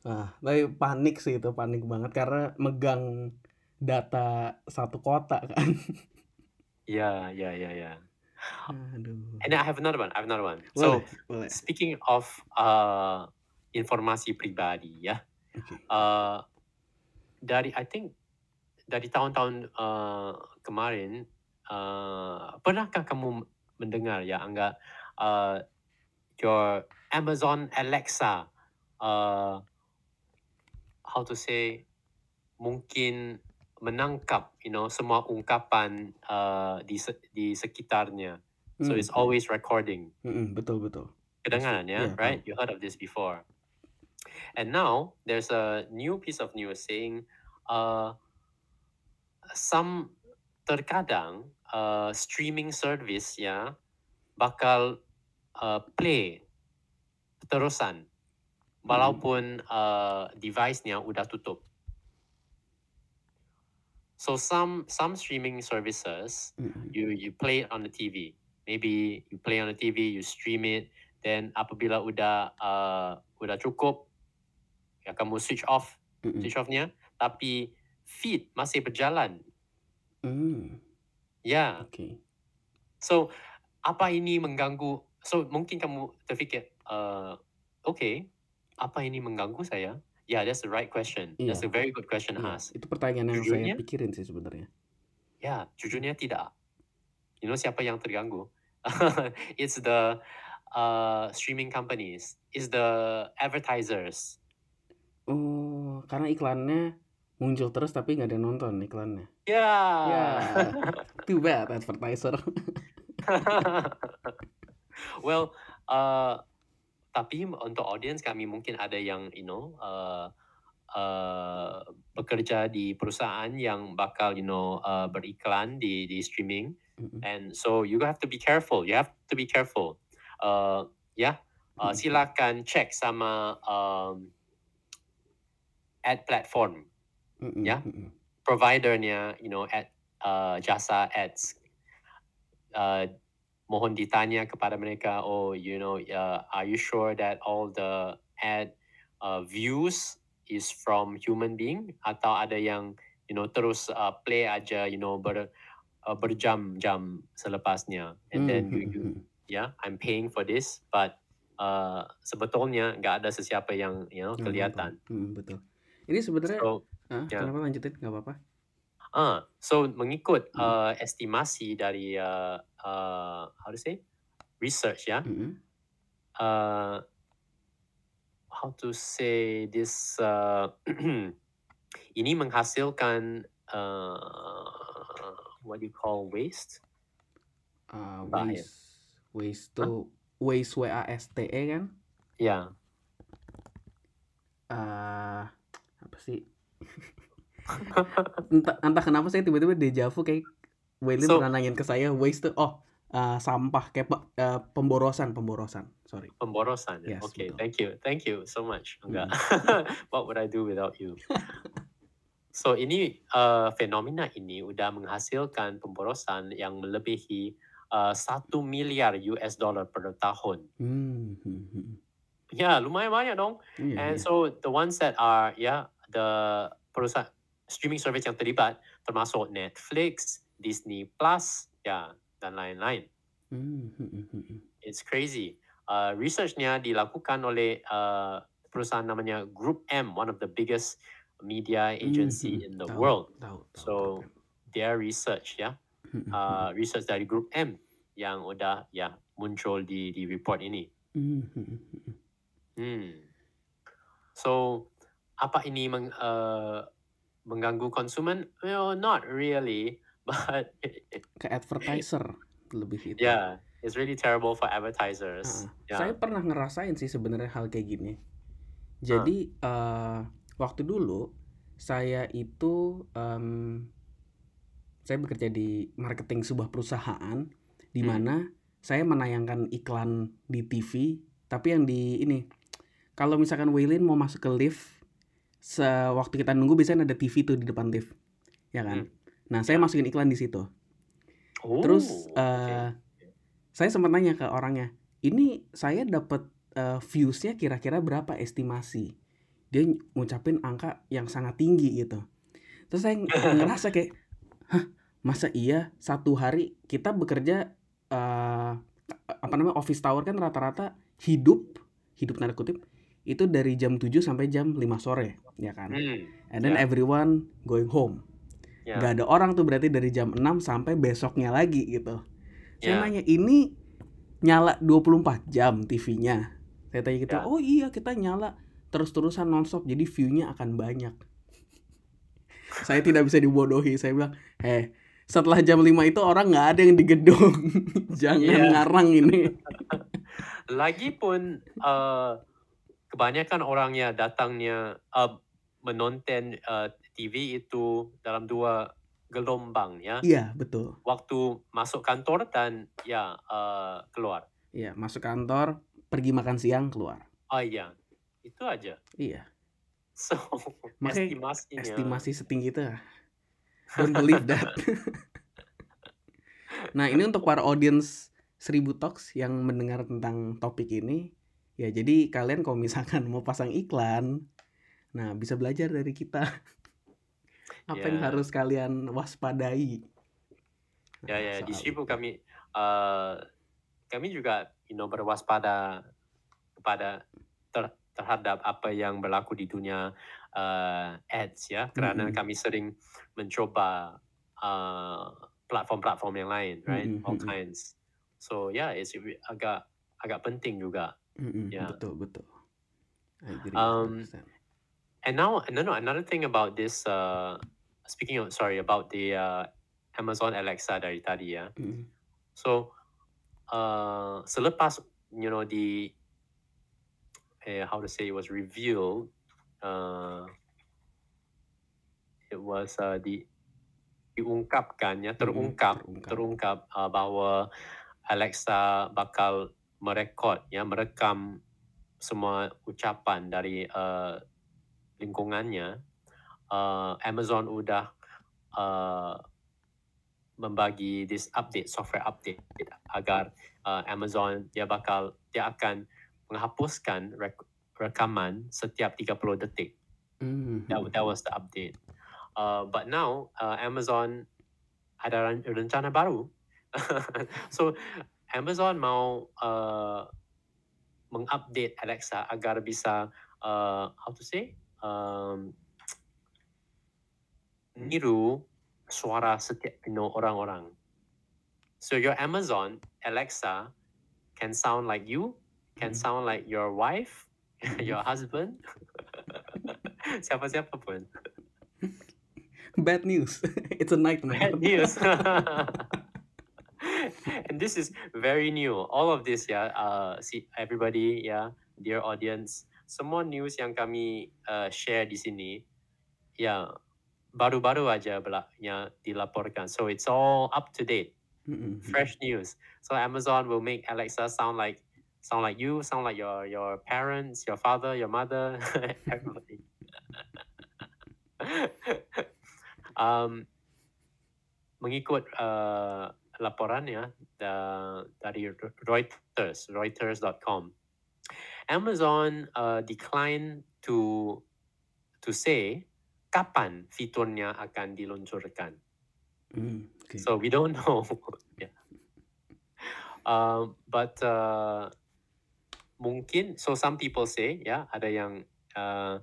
Nah, tapi panik sih itu, panik banget karena megang data satu kota kan. Yeah, yeah, yeah, yeah. Aduh. And I have another one. I have another one. Boleh, So boleh. speaking of uh, informasi pribadi, ya, Oke. uh, dari I think dari tahun-tahun uh, kemarin, uh, pernahkah kamu mendengar ya, Angga, uh, your Amazon Alexa, uh, how to say, mungkin menangkap, you know, semua ungkapan uh, di se- di sekitarnya. So Hmm. it's always recording. Mm-mm, betul betul. Pasti. Kedengaran ya, Iya, right? You heard of this before. And now there's a new piece of news saying, uh, some terkadang uh, streaming service ya bakal uh, play terusan Hmm. walaupun uh, device-nya udah tutup. So some some streaming services Mm-mm. you you play it on the TV. Maybe you play on the TV, you stream it, then apabila udah uh, udah cukup, ya kamu switch off, Mm-mm. switch off-nya, tapi feed masih berjalan. Hmm. Ya, Oke. so apa ini mengganggu? So mungkin kamu terfikir, uh, okay, apa ini mengganggu saya? Yeah, that's the right question. That's Iya. a very good question to Iya, ask. itu pertanyaan yang saya Jujurnya, pikirin sih sebenarnya. ya, jujurnya tidak. You know siapa yang terganggu? it's the uh, streaming companies, it's the advertisers. Oh, karena iklannya muncul terus tapi nggak ada yang nonton iklannya. Ya, Yeah. too bad advertiser. well, uh, tapi untuk audience kami mungkin ada yang you know uh, uh, bekerja di perusahaan yang bakal you know uh, beriklan di di streaming Mm-mm. and so you have to be careful. You have to be careful. Uh, ya, uh, Mm-mm. silakan cek sama um, ad platform Mm-mm, ya mm-mm. providernya you know ad uh, jasa ads uh, mohon ditanya kepada mereka oh you know uh, are you sure that all the ad uh, views is from human being atau ada yang you know terus uh, play aja you know ber uh, berjam-jam selepasnya and then you, you Mm-mm. yeah I'm paying for this but uh, sebetulnya nggak ada sesiapa yang you know kelihatan Mm, betul. Ini sebenarnya, so ah, ya kenapa lanjutin? Nggak apa-apa. Ah, so mengikut Mm. uh, estimasi dari uh, uh, how to say research ya, Mm-mm. uh, how to say this uh, ini menghasilkan uh, what do you call waste? Ya? waste, waste Hah? tuh waste W A S T E kan? Ya, Ah, apa sih? entah, entah kenapa saya tiba-tiba deja vu kayak Waylin so pernah nanyain ke saya waste oh ah, sampah kayak ah, pemborosan pemborosan sorry pemborosan. ya. yes Okay, betul thank you, thank you so much. Enggak, Mm-mm. what would I do without you? So ini uh, fenomena ini udah menghasilkan pemborosan yang melebihi uh, satu miliar US dollar per tahun. Hmm, hmm, hmm. Ya, lumayan banyak dong. iya And iya so the ones that are ya the perusahaan streaming service yang terlibat termasuk Netflix, Disney Plus, ya dan lain-lain. Hmm, hmm, hmm. It's crazy. Uh, researchnya dilakukan oleh uh, perusahaan namanya Group M, one of the biggest media agency hmm. in the tahu world. tahu tahu So their research ya, hmm, uh, research dari Group M yang udah ya muncul di di report ini. hmm, hmm, hmm, hmm. Hmm. So apa ini meng, uh, mengganggu konsumen? Well, not really, but ke advertiser lebih itu ya, it's really terrible for advertisers. Saya Yeah. pernah ngerasain sih sebenarnya hal kayak gini. Huh. Jadi, eee, waktu dulu saya itu, mmm saya bekerja di marketing sebuah perusahaan, di Hmm. mana saya menayangkan iklan di TV, tapi yang di ini, kalau misalkan Waylin mau masuk ke lift, sewaktu kita nunggu biasanya ada TV tuh di depan lift, ya kan. Hmm. Nah, saya Ya. masukin iklan di situ. Terus, Oh, oke. eee, saya sempat nanya ke orangnya, "Ini saya dapat, eee, views-nya kira-kira berapa estimasi?" Dia ngucapin angka yang sangat tinggi gitu. Terus saya ngerasa kayak, "Hah, masa iya satu hari kita bekerja, eee, apa namanya, office tower kan rata-rata hidup, hidup tanda kutip, itu dari jam 7 sampai jam 5 sore, ya kan. Hmm, And then ya. everyone going home. Ya. Nggak ada orang tuh berarti dari jam 6 sampai besoknya lagi gitu. Saya Ya. nanya, "Ini nyala 24 jam TV-nya?" Saya tanya gitu, Ya. "Oh iya, kita nyala terus-terusan nonstop, jadi view-nya akan banyak." Saya tidak bisa dibodohi, saya bilang, "Heh, setelah jam 5 itu orang nggak ada yang di gedung. Jangan Iya. ngarang ini." Lagipun, eee, kebanyakan orangnya datangnya, eee, menonton, eee, TV itu dalam 2 gelombang ya. Iya, betul. Waktu masuk kantor dan ya, eee, keluar. Iya, masuk kantor, pergi makan siang, keluar. Oh iya, itu aja. Iya. So, Makanya estimasinya estimasi setinggi itu, don't believe that. Nah, ini untuk para audiens 1000 Talks yang mendengar tentang topik ini, ya jadi kalian kalau misalkan mau pasang iklan, nah bisa belajar dari kita. Apa yang Ya. harus kalian waspadai. Ya ya, di soal Shibu itu. kami, eee, kami juga, you know, berwaspada kepada ter terhadap apa yang berlaku di dunia, eee, ads ya, kerana Mhm. kami sering mencoba, eee, platform-platform yang lain, right? Mhm All kinds. So, yeah, it's agak agak penting juga. Mhm, Ya. betul betul. I agree Um, 100%. and now no no, another thing about this, uh, speaking of sorry, about the, uh, Amazon Alexa dari tadi ya. Mhm. So, eee, selepas, you know, di eh, how to say, it was revealed, eee it was, uh, di diungkapkan ya, Mhm, terungkap terungkap. terungkap, eee, bahwa Alexa bakal merekod ya, merekam semua ucapan dari, eee, lingkungannya, eee, Amazon udah, eee, membagi this update, software update agar, eee, Amazon dia bakal dia akan menghapuskan rek rekaman setiap 30 detik. Mmm, That that was the update. Uh, but now, uh, Amazon ada ren rencana baru. So, Amazon mau, eee, mengupdate Alexa agar bisa, eee, how to say, um, niru suara setiap you know, orang-orang. So, your Amazon Alexa can sound like you, can Mhm. sound like your wife, Mhm. your husband, siapa-siapa pun. Bad news. It's a nightmare. Bad news. And this is very new. All of this ya, uh, see everybody ya, dear audience, semua news yang kami, uh, share di sini, ya baru-baru aja bela ya dilaporkan. So, it's all up to date, Mhm mhm. fresh news. So, Amazon will make Alexa sound like sound like you, sound like your your parents, your father, your mother, everybody. Um, mengikut, eee, laporan ya, da dari Reuters, Reuters.com, Amazon, eee, decline to to say kapan fiturnya akan diluncurkan. Mmm, oke. So, we don't know. Ya. Um, but, eee, mungkin so some people say ya, ada yang, eee,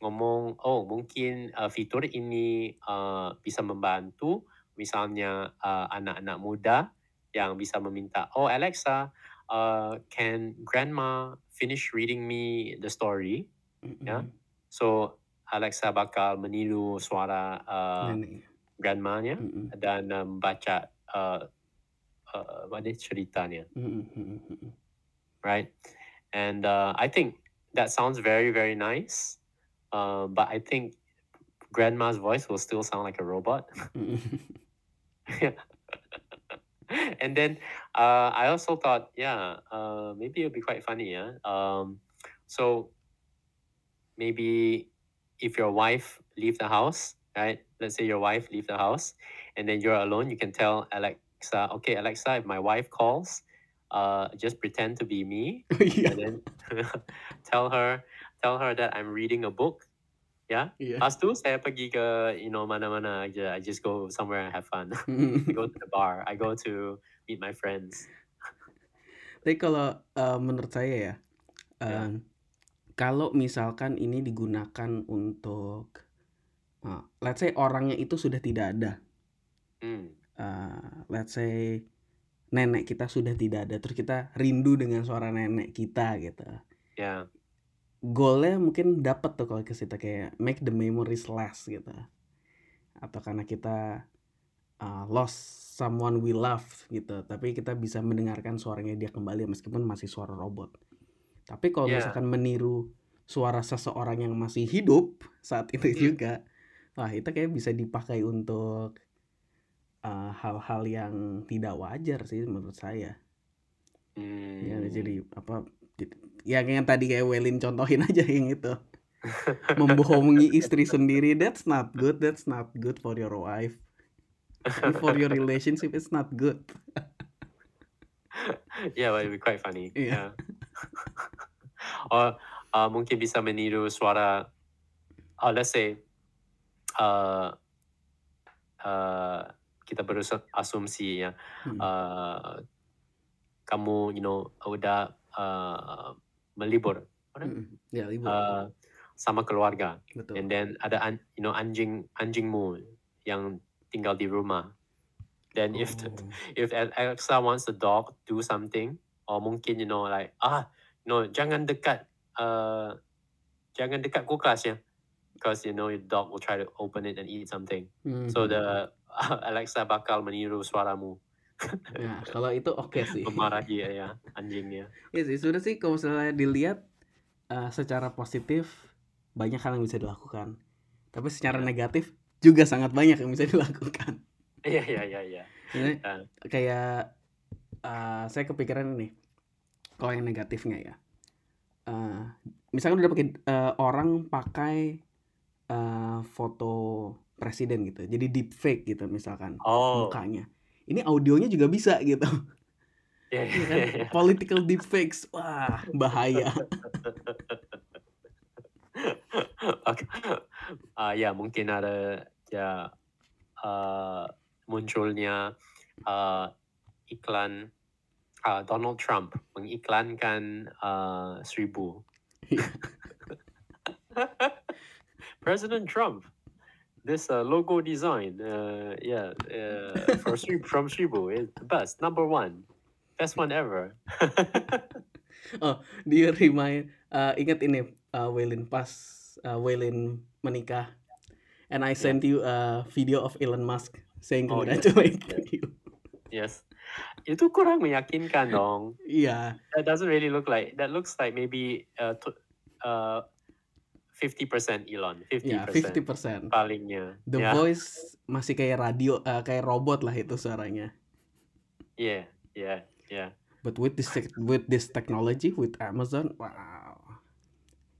ngomong, "Oh, mungkin, eee, fitur ini, eee, bisa membantu misalnya, eee, anak-anak muda yang bisa meminta, 'Oh, Alexa, eee, can grandma finish reading me the story?' Ya. Mhm. So, Alexa bakal meniru suara, Neneknya. grandma-nya Mhm. dan, membaca, eee uh, what is ceritanya, Mhm mhm mhm. right? And uh, I think that sounds very very nice, uh, but I think grandma's voice will still sound like a robot. Yeah. and then uh, I also thought, yeah, uh, maybe it'll be quite funny. Yeah. Um, so maybe if your wife leave the house, right? Let's say your wife leave the house, and then you're alone. You can tell Alexa, okay, Alexa, if my wife calls, uh, just pretend to be me, and then tell her, tell her that I'm reading a book. Ya, Iya. Lepas tu saya pergi ke you know mana-mana aja. I just go somewhere and have fun. I go to the bar. I go to meet my friends. Tapi kalau, eee, menurut saya ya, Ya. mmm, kalau misalkan ini digunakan untuk, eee, let's say orangnya itu sudah tidak ada. Hmm. Eee, let's say nenek kita sudah tidak ada, terus kita rindu dengan suara nenek kita gitu. Ya. Goal-nya mungkin dapat tuh kalau ke situ kayak make the memories last gitu. Atau karena kita, eee, lost someone we love gitu, tapi kita bisa mendengarkan suaranya dia kembali meskipun masih suara robot. Tapi kalau Ya. misalkan meniru suara seseorang yang masih hidup saat itu Hmm. juga, wah itu kayaknya bisa dipakai untuk, eee, hal-hal yang tidak wajar sih menurut saya. Ya jadi Hmm. apa, jad yang yang tadi kayak Welin contohin aja yang itu. Membohongi istri sendiri, that's not good that's not good for your wife. For your relationship, it's not good. Yeah, but it'll be quite funny. Iya. Yeah. Or, uh, mungkin bisa meniru suara, uh, let's say, uh, uh, kita berusa asumsi ya, Mhm. uh, kamu you know udah, uh, melibur? Mhm, ya libur. Uh, sama keluarga, Betul. and then ada an you know anjing anjingmu yang tinggal di rumah. Then if the, Oh. if Al- Alexa wants the dog do something, or mungkin you know like ah no jangan dekat uh jangan dekat kulkas ya, because you know your dog will try to open it and eat something. So Mhm. the Alexa bakal meniru suaramu. Nah, kalau itu oke sih. Memarahi ya anjingnya. Iya sih, sebenarnya sih kalau misalnya dilihat, eee, secara positif banyak hal yang bisa dilakukan. Tapi secara Iya. negatif juga sangat banyak yang bisa dilakukan. Iya iya iya iya. Ini Ah. kayak, eee, saya kepikiran nih, kalau yang negatifnya ya, eee, misalkan udah pakai eee, orang pakai, eee, foto presiden gitu, jadi deepfake gitu misalkan Oh. mukanya. Ini audionya juga bisa gitu. Iya Iya iya kan? iya. Political deepfakes, wah bahaya. Oke. Ah, ya mungkin ada ya uh, munculnya uh, iklan uh, Donald Trump mengiklankan uh, seribu. President Trump, this uh, logo design, uh, yeah, uh, for Sri- from Shibu is the best, number one, best one ever. Oh, do you remind eee, inget ini, eee, Welin pas, eee, Welin menikah, and I sent you a video of Elon Musk saying Oh, yes, congratulate yes. you. Yes, itu kurang meyakinkan dong. Iya. That doesn't really look like. That looks like maybe uh, to, uh, 50% Elon, 50% Ya, 50%. palingnya. The Yeah, voice masih kayak radio, eee, kayak robot lah itu suaranya. yeah, yeah, yeah. But with this with this technology, with Amazon, wow,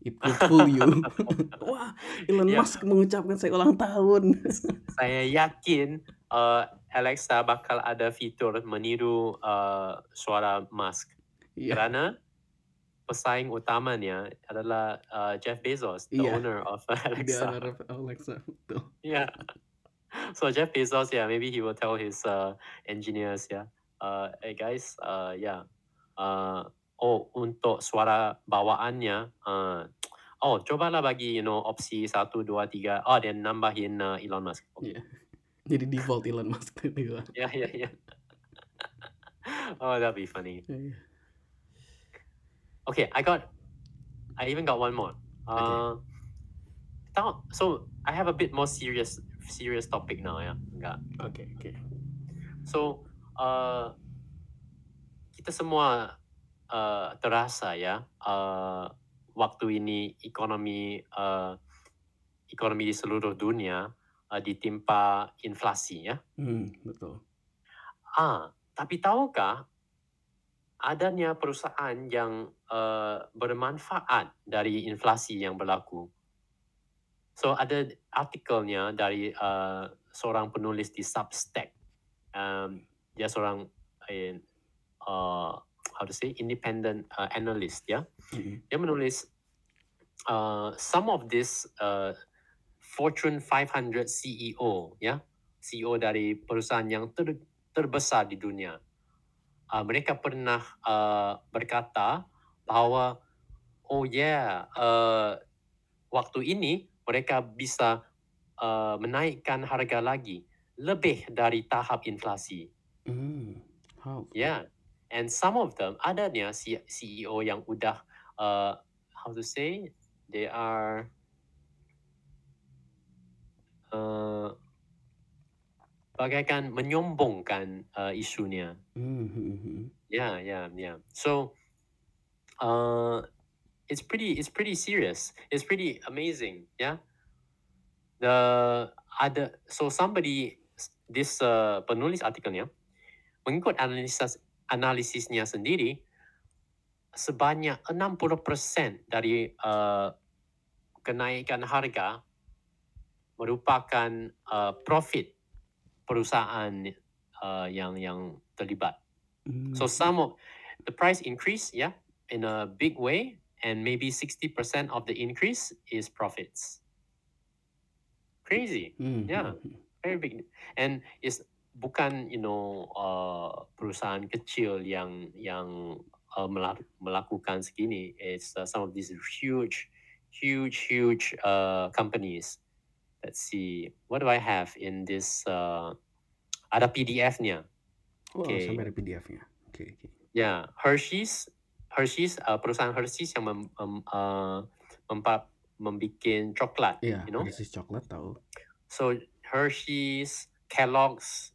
it could fool you. Wah, Elon Yeah. Musk mengucapkan saya ulang tahun. Saya yakin uh, Alexa bakal ada fitur meniru uh, suara Musk Iya. karena pesaing utamanya adalah uh, Jeff Bezos, the Iya. owner of The Alexa. owner of Alexa, betul. Yeah. So Jeff Bezos, yeah, maybe he will tell his uh, engineers, yeah, uh, hey guys, uh, yeah, uh, oh untuk suara bawaannya, uh, oh cobalah bagi you know opsi satu dua tiga, oh dan nambahin uh, Elon Musk. Okay. Iya. Jadi default Elon Musk tiba-tiba. Yeah, yeah, yeah. oh, that'd be funny. Iya. Okay, I got, I even got one more. Okay. Uh, now, so I have a bit more serious, serious topic now, yeah. Enggak. Oke oke. So, uh, kita semua uh, terasa ya uh, waktu ini ekonomi uh, ekonomi di seluruh dunia uh, ditimpa inflasi ya. Hmm, betul. Ah, tapi tahukah adanya perusahaan yang uh, bermanfaat dari inflasi yang berlaku? So ada artikelnya dari uh, seorang penulis di Substack. Um, dia seorang uh, how to say independent uh, analyst ya. Mm-hmm. Dia menulis uh, some of this uh, Fortune 500 CEO ya, CEO dari perusahaan yang ter, terbesar di dunia. Uh, mereka pernah uh, berkata bahwa oh yeah, uh, waktu ini mereka bisa uh, menaikkan harga lagi lebih dari tahap inflasi. Mm. How? Yeah, and some of them adanya C- CEO yang udah uh, how to say they are uh, bagaikan menyombongkan uh, isunya. Mm-hmm. Yeah, yeah, yeah. So, uh, it's pretty, it's pretty serious. It's pretty amazing. Yeah. The ada so somebody this uh, penulis artikelnya mengikut analisis analisisnya sendiri sebanyak 60% dari uh, kenaikan harga merupakan uh, profit perusahaan uh, yang yang terlibat. Mm. So some of the price increase, yeah, in a big way, and maybe 60% of the increase is profits. Crazy, Mm-hmm. yeah. very big. And it's bukan you know uh, perusahaan kecil yang yang uh, mela- melakukan segini. It's uh, some of these huge, huge, huge uh, companies. Let's see, what do I have in this? Uh, ada PDF-nya. Oh, Okay. sampai ada PDF-nya. Oke, oke. Ya, Hershey's, Hershey's uh, perusahaan Hershey's yang mem, uh, membikin coklat, Iya, you know. Hershey's coklat tahu. So Hershey's, Kellogg's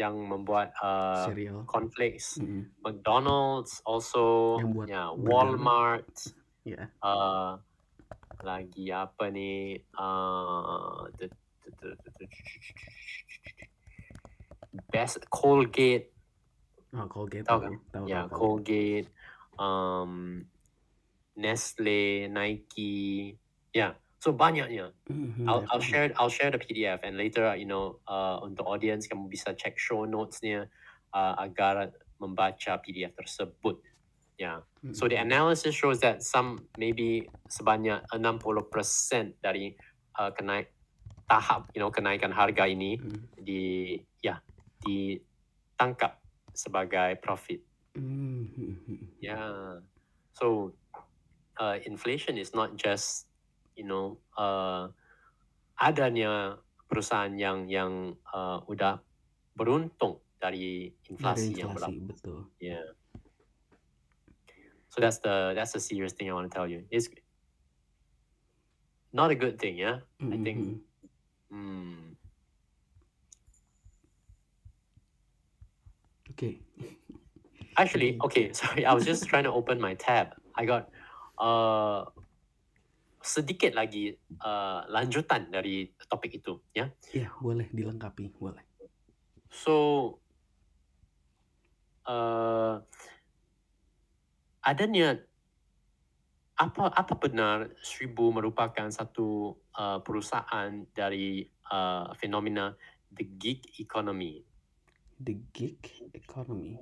yang membuat uh, Cereal. cornflakes, Mm-mm. McDonald's also, Yang buat ya burger. Walmart, Iya. uh, lagi apa nih? Uh, the, the, the, the, the, best Colgate, Oh, Colgate Tahu kan? Tahu, ya tahu, tahu. Colgate, um, Nestle, Nike, ya. So banyaknya. Mhm, I'll, I'll share I'll share the PDF and later you know uh, untuk audience kamu bisa check show notesnya uh, agar membaca PDF tersebut. Ya. So the Mhm. analysis shows that some maybe sebanyak 60% dari uh, kenaik tahap you know kenaikan harga ini Mm. di ya ditangkap sebagai profit. Mhm. Yeah. So uh, inflation is not just you know uh, adanya perusahaan yang yang uh, udah beruntung dari Dari inflasi yang inflasi, berlaku. betul. Yeah. So that's the that's the serious thing I want to tell you. It's not a good thing, yeah. I think. Hmm. Oke. Actually, Okay. okay, sorry, I was just trying to open my tab. I got uh sedikit lagi uh, lanjutan dari topik itu, ya. Iya, boleh dilengkapi, boleh. So uh, adanya apa apa benar Seribu merupakan satu uh, perusahaan dari uh, fenomena the gig economy. The gig economy.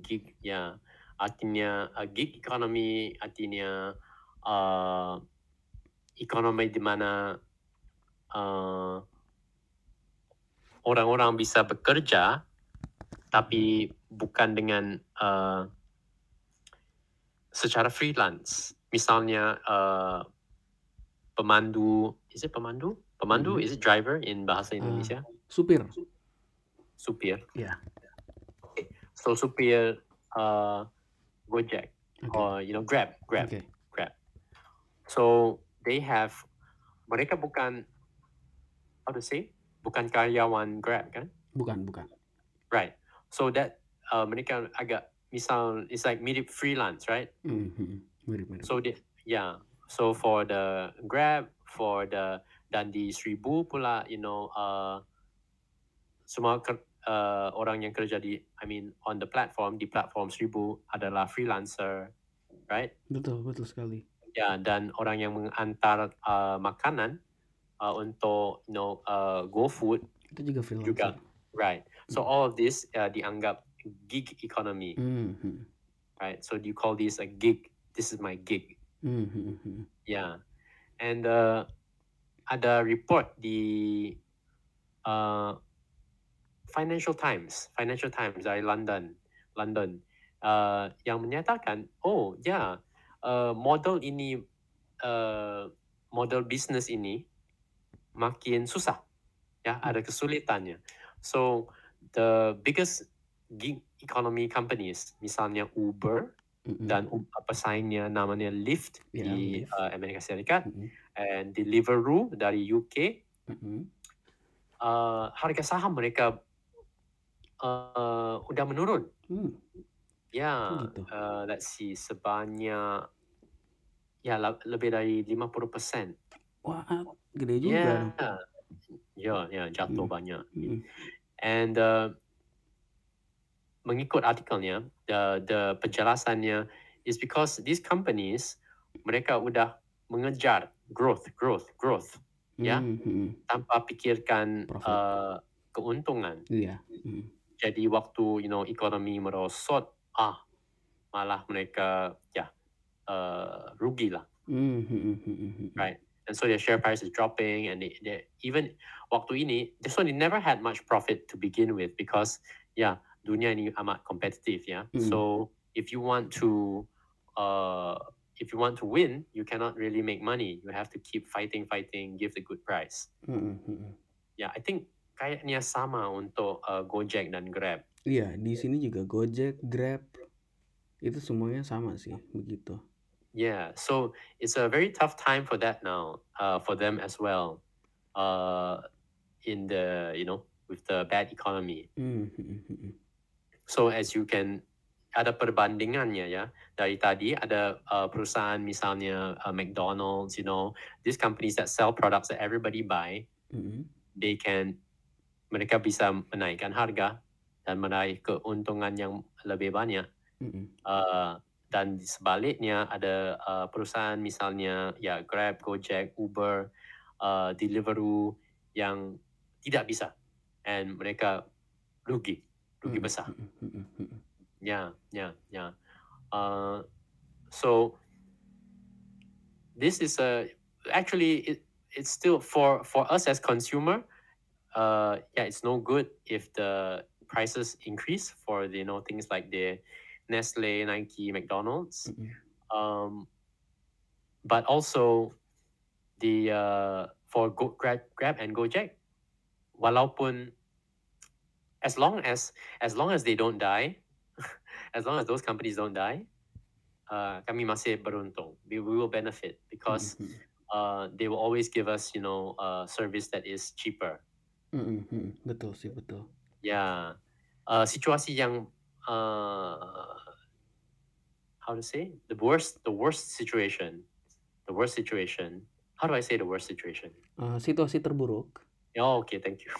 gig ya artinya uh, gig economy artinya uh, ekonomi di mana uh, orang-orang bisa bekerja tapi bukan dengan uh, secara freelance misalnya uh, pemandu is it pemandu pemandu Mhm. is it driver in bahasa Ah. Indonesia Supir. supir Ya. so supir uh, Gojek Oke. or you know Grab Grab Oke. Grab so they have mereka bukan how to say bukan karyawan Grab kan Bukan, bukan. right so that uh, mereka agak misal it's like mirip freelance, right? Mhm, mhm. Mirip-mirip. So the yeah. So for the Grab, for the dan di Seribu pula, you know, uh, semua ker, uh, orang yang kerja di, I mean, on the platform di platform Seribu adalah freelancer, right? Betul, betul sekali. Ya, dan orang yang mengantar uh, makanan uh, untuk, you know, uh, GoFood Itu juga freelancer. juga, right? So Hmm. all of this uh, dianggap gig economy, Mhm. right? So you call this a gig? This is my gig. Mhm, mhm. Yeah, and uh, ada report di uh, Financial Times, Financial Times dari London, London, uh, yang menyatakan, oh ya, uh, model ini, uh, model bisnis ini makin susah, ya, ada kesulitannya. So the biggest gig economy companies, misalnya Uber dan u- pesaingnya namanya Lyft Ya, di Lyft. uh, Amerika Serikat, Mhm, and Deliveroo dari UK, mhm. uh, harga saham mereka uh, udah menurun. Hmm, Ya, uh, let's see, sebanyak ya la- lebih dari 50%. Wah, gede juga Ya, ya, ya jatuh Mhm, banyak. mhm. And uh, mengikut artikelnya, the the penjelasannya is because these companies mereka udah mengejar growth, growth, growth, ya, Mhm, tanpa pikirkan Profit. uh, keuntungan. Iya. Jadi waktu you know ekonomi merosot, ah malah mereka ya uh, rugi lah, right? And so their share price is dropping, and they, they even waktu ini, this one they never had much profit to begin with because ya dunia ini amat kompetitif ya. Mhm. So if you want to uh, if you want to win, you cannot really make money. You have to keep fighting, fighting, give the good price. Mhm, mhm. Ya, I think kayaknya sama untuk uh, Gojek dan Grab. Iya, di sini juga Gojek, Grab, itu semuanya sama sih, begitu. Yeah, so it's a very tough time for that now, uh, for them as well, uh, in the you know with the bad economy. Mhm, mhm, mhm. So as you can ada perbandingannya ya dari tadi ada uh, perusahaan misalnya uh, McDonald's, you know, these companies that sell products that everybody buy, they can mereka bisa menaikkan harga dan meraih keuntungan yang lebih banyak. Mhm. Uh, dan sebaliknya ada uh, perusahaan misalnya ya Grab, Gojek, Uber, uh, Deliveroo yang tidak bisa and mereka rugi, rugi Mhm, besar. Ya, ya, ya. Uh, so this is a actually it, it's still for for us as consumer. Uh, yeah, it's no good if the prices increase for the you know things like the Nestle, Nike, McDonald's. Mhm. Um, but also the uh, for Go, Grab, Grab and Gojek, walaupun as long as as long as they don't die, as long as those companies don't die, uh, kami masih beruntung. We, we will benefit because Mhm, uh, they will always give us, you know, a service that is cheaper. mhm, mhm. Betul sih, betul. Ya, uh, situasi yang uh, how to say the worst the worst situation, the worst situation. How do I say the worst situation? Eh, situasi terburuk. Oh, okay, thank you.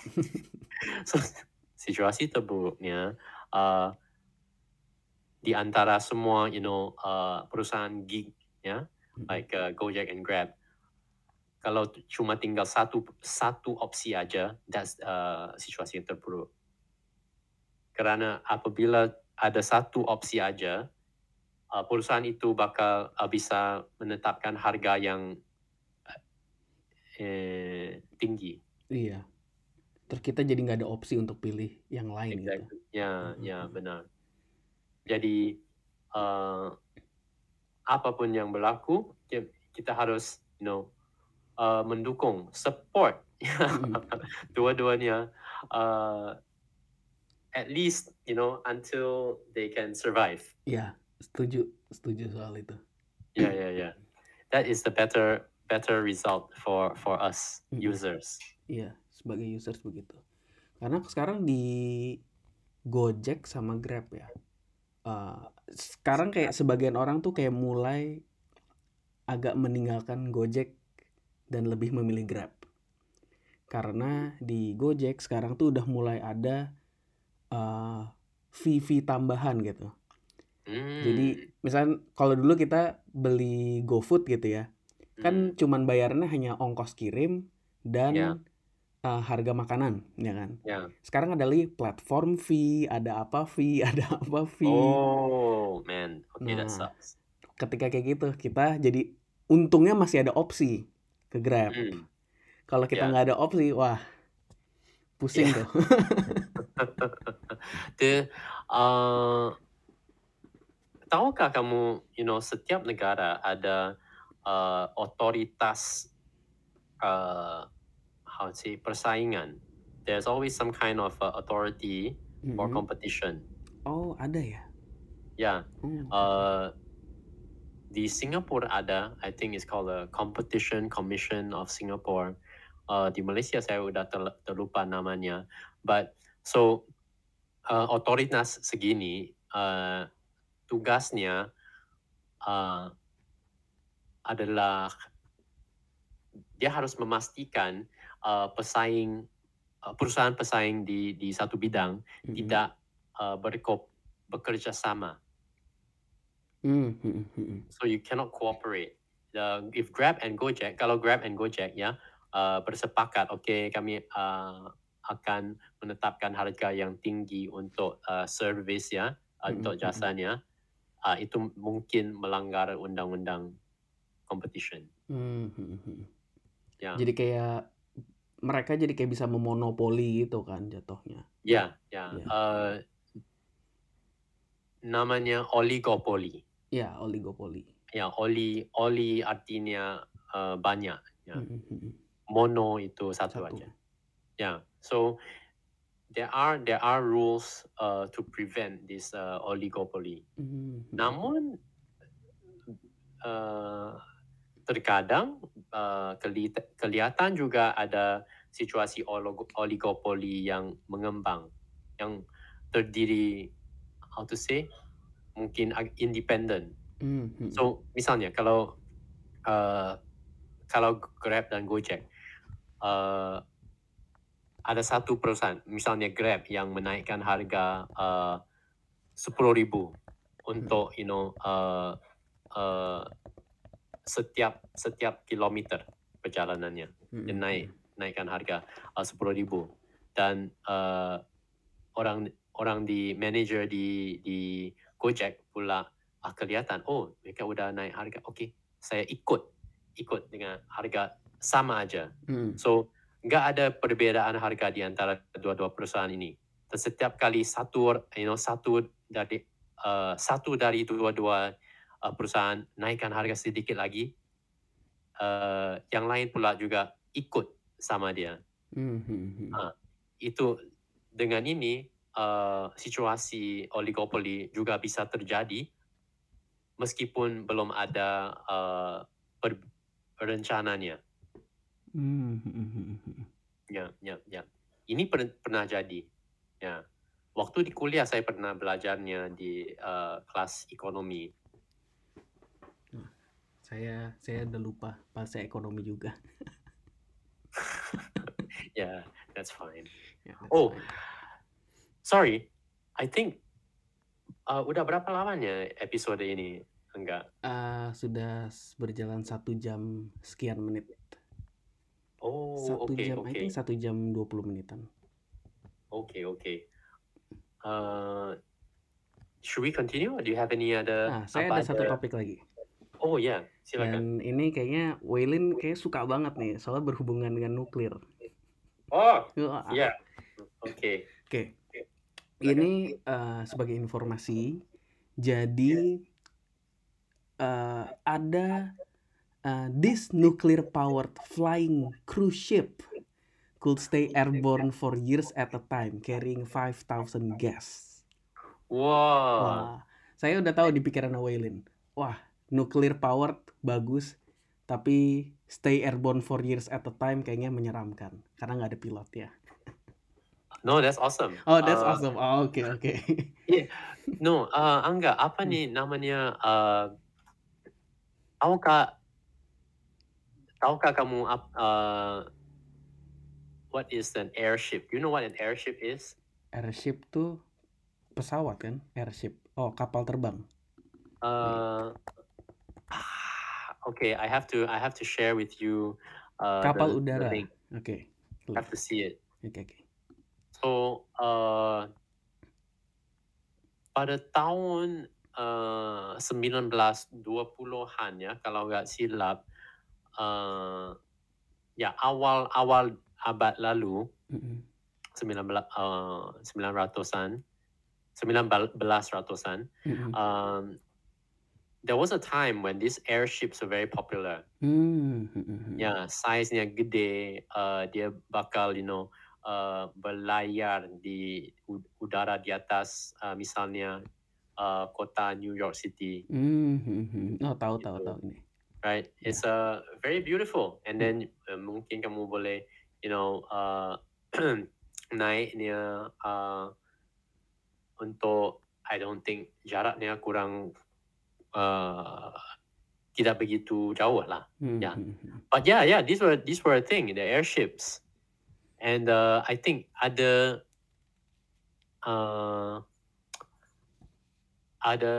so, situasi terburuknya uh, di antara semua, you know, uh, perusahaan gig, ya, Mhm. like uh, Gojek and Grab. Kalau cuma tinggal satu satu opsi aja, that's uh, situasi yang terburuk. Karena apabila ada satu opsi aja, uh, perusahaan itu bakal uh, bisa menetapkan harga yang eh, tinggi. Iya. Terus kita jadi nggak ada opsi untuk pilih yang lain gitu. Exactly. Ya, Mhm, ya benar. Jadi uh, apa pun yang berlaku, ki- kita harus, you know, uh, mendukung, support Mhm. dua-duanya, uh, at least, you know, until they can survive. Iya, setuju, setuju soal itu. Yeah, yeah, yeah. That is the better better result for for us Mhm. users. Iya, sebagai users begitu. Karena sekarang di Gojek sama Grab ya, uh, sekarang kayak sebagian orang tuh kayak mulai agak meninggalkan Gojek dan lebih memilih Grab. Karena di Gojek sekarang tuh udah mulai ada uh, fee-fee tambahan gitu. Jadi Hmm. misalnya kalau dulu kita beli GoFood gitu ya, kan Hmm. cuman bayarnya hanya ongkos kirim dan Ya. uh, harga makanan, ya kan? Ya. Sekarang ada lagi platform fee, ada apa fee, ada apa fee. Oh, man. Okay, that Nah, sucks. ketika kayak gitu kita jadi untungnya masih ada opsi ke Grab. Hmm. Kalau kita Ya. nggak ada opsi, wah pusing Ya. tuh. The, uh, tahukah kamu, you know, setiap negara ada uh, otoritas uh, how to say persaingan. There's always some kind of uh, authority for Mhm. competition. Oh, ada ya? Yeah. Hmm. Uh, di Singapore ada, I think it's called the Competition Commission of Singapore. Uh, di Malaysia saya udah ter- terlupa namanya. But so uh, otoritas segini uh, tugasnya uh, adalah dia harus memastikan uh, pesaing uh, perusahaan pesaing di di satu bidang Mhm. tidak uh, berko bekerja sama. Hmm, hmm, hmm. So you cannot cooperate. The, if Grab and Gojek, kalau Grab and Gojek ya uh, bersepakat, oke kami uh, akan menetapkan harga yang tinggi untuk uh, service ya, uh, Mhm, untuk mhm. jasanya, uh, itu mungkin melanggar undang-undang competition. Hmm, hmm, hmm. Ya, Jadi kayak mereka jadi kayak bisa memonopoli gitu kan jatuhnya. ya, ya. Ya. Uh, namanya oligopoli. Ya, oligopoli. Ya, oli, oli artinya uh, banyak. Ya. Hmm, hmm, hmm. Mono itu satu, Satu. aja. Yeah. So there are there are rules uh, to prevent this uh, oligopoly. Hmm, hmm. Namun uh, terkadang uh, keli- kelihatan juga ada situasi oligopoli yang mengembang, yang terdiri how to say mungkin independent. Hmm, hmm. So misalnya kalau uh, kalau Grab dan Gojek uh, ada satu perusahaan, misalnya Grab yang menaikkan harga uh, sepuluh ribu untuk you know uh, uh, setiap setiap kilometer perjalanannya. Hmm, dia hmm, naik naikkan harga uh, sepuluh ribu. Dan uh, orang orang di manager di di Gojek pula ah, kelihatan. Oh mereka udah naik harga. Oke saya ikut ikut dengan harga sama aja. Hmm. so nggak ada perbedaan harga di antara dua-dua perusahaan ini dan setiap kali satu you know satu dari uh, satu dari dua-dua uh, perusahaan naikkan harga sedikit lagi uh, yang lain pula juga ikut sama dia Hmm, hmm, hmm. Ah. itu dengan ini uh, situasi oligopoli juga bisa terjadi meskipun belum ada uh, per- perencananya. Hmm, hmm, hmm, hmm. Ya, ya, ya. Ini per- pernah jadi. Ya. Waktu di kuliah saya pernah belajarnya di uh, kelas ekonomi. Saya saya udah lupa pas saya ekonomi juga. Ya, that's fine. Ya, that's Oh. fine. Sorry, I think uh, udah berapa lamanya episode ini? Enggak. Ah, sudah s- berjalan satu jam sekian menit. Oh, Satu oke, jam, I oke. think satu jam 20 menitan. Okay, okay. Uh, should we continue? Or do you have any other? Nah, saya apa ada satu ada- topik lagi. Oh ya, silakan. Dan ini kayaknya Waylin kayak suka banget nih, soalnya berhubungan dengan nuklir. Oh, Wah, ya. Oke. Oke. Ini eh, sebagai informasi, jadi eh, ada eh, this nuclear powered flying cruise ship could stay airborne for years at a time, carrying 5,000 guests. Wow. Wah, saya udah tahu di pikiran Waylin. Wah, nuclear powered bagus, tapi stay airborne for years at a time kayaknya menyeramkan karena nggak ada pilot ya. No, that's awesome. Oh, that's Uh, awesome. Oh, oke oke. yeah. No, uh, Angga, apa Hmm. nih namanya? Uh, tahukah tahukah kamu uh, what is an airship? You know what an airship is? Airship tuh pesawat kan? Airship. Oh, kapal terbang. Uh, okay, I have to I have to share with you uh, Kapal the, udara. Oke. I have to see it. Oke oke. So, uh, pada tahun uh, 1920-an ya, kalau nggak silap, uh, ya awal-awal abad lalu, Mm-mm. 19, uh, 900-an, 1900-an, Mm-mm. um, there was a time when these airships were very popular. Hmm, hmm, hmm, hmm. Ya, size-nya gede, uh, dia bakal, you know, uh, berlayar di udara di atas, uh, misalnya uh, kota New York City, Hmm, hmm, hmm. Oh, tahu tahu gitu. tahu ini. Right? It's uh, very beautiful. And then uh, mungkin kamu boleh, you know, uh, naiknya uh, untuk, I don't think jaraknya kurang uh, tidak begitu jauh lah. Hmm, Ya. hmm, hmm. But yeah, yeah, these were these were a thing, the airships, and uh, I think ada uh, ada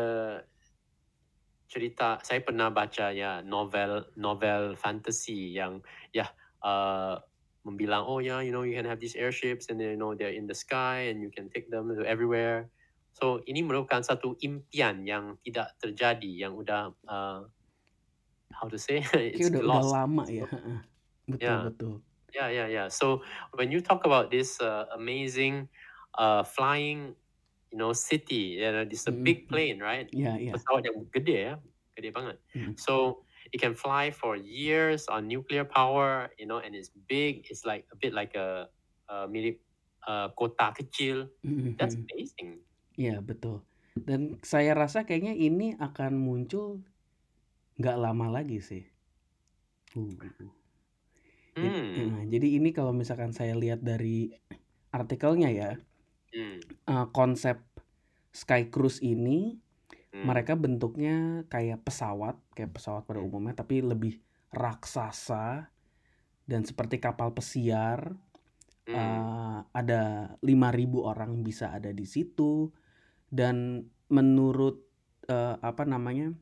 cerita saya pernah baca ya novel novel fantasy yang ya uh, membilang oh yeah you know you can have these airships and then, you know they're in the sky and you can take them to everywhere. So ini merupakan satu impian yang tidak terjadi yang udah uh, how to say it's udah udah lost. lama ya. Betul Yeah. betul. Yeah, yeah, yeah. So when you talk about this uh, amazing uh, flying, you know, city, you know, it's a Mm-mm. big plane, right? Iya iya. Pesawat yang gede ya, gede banget. Mm. So it can fly for years on nuclear power, you know, and it's big. It's like a bit like a, a mirip uh, kota kecil. Mm, That's hmm. amazing. Iya betul. Dan saya rasa kayaknya ini akan muncul nggak lama lagi sih. Uh. Jadi, Hmm. eh, jadi ini kalau misalkan saya lihat dari artikelnya ya, Hmm. eh, konsep Sky Cruise ini Hmm. mereka bentuknya kayak pesawat, kayak pesawat pada umumnya, tapi lebih raksasa dan seperti kapal pesiar. Hmm. Eh, ada 5.000 orang bisa ada di situ dan menurut eh, apa namanya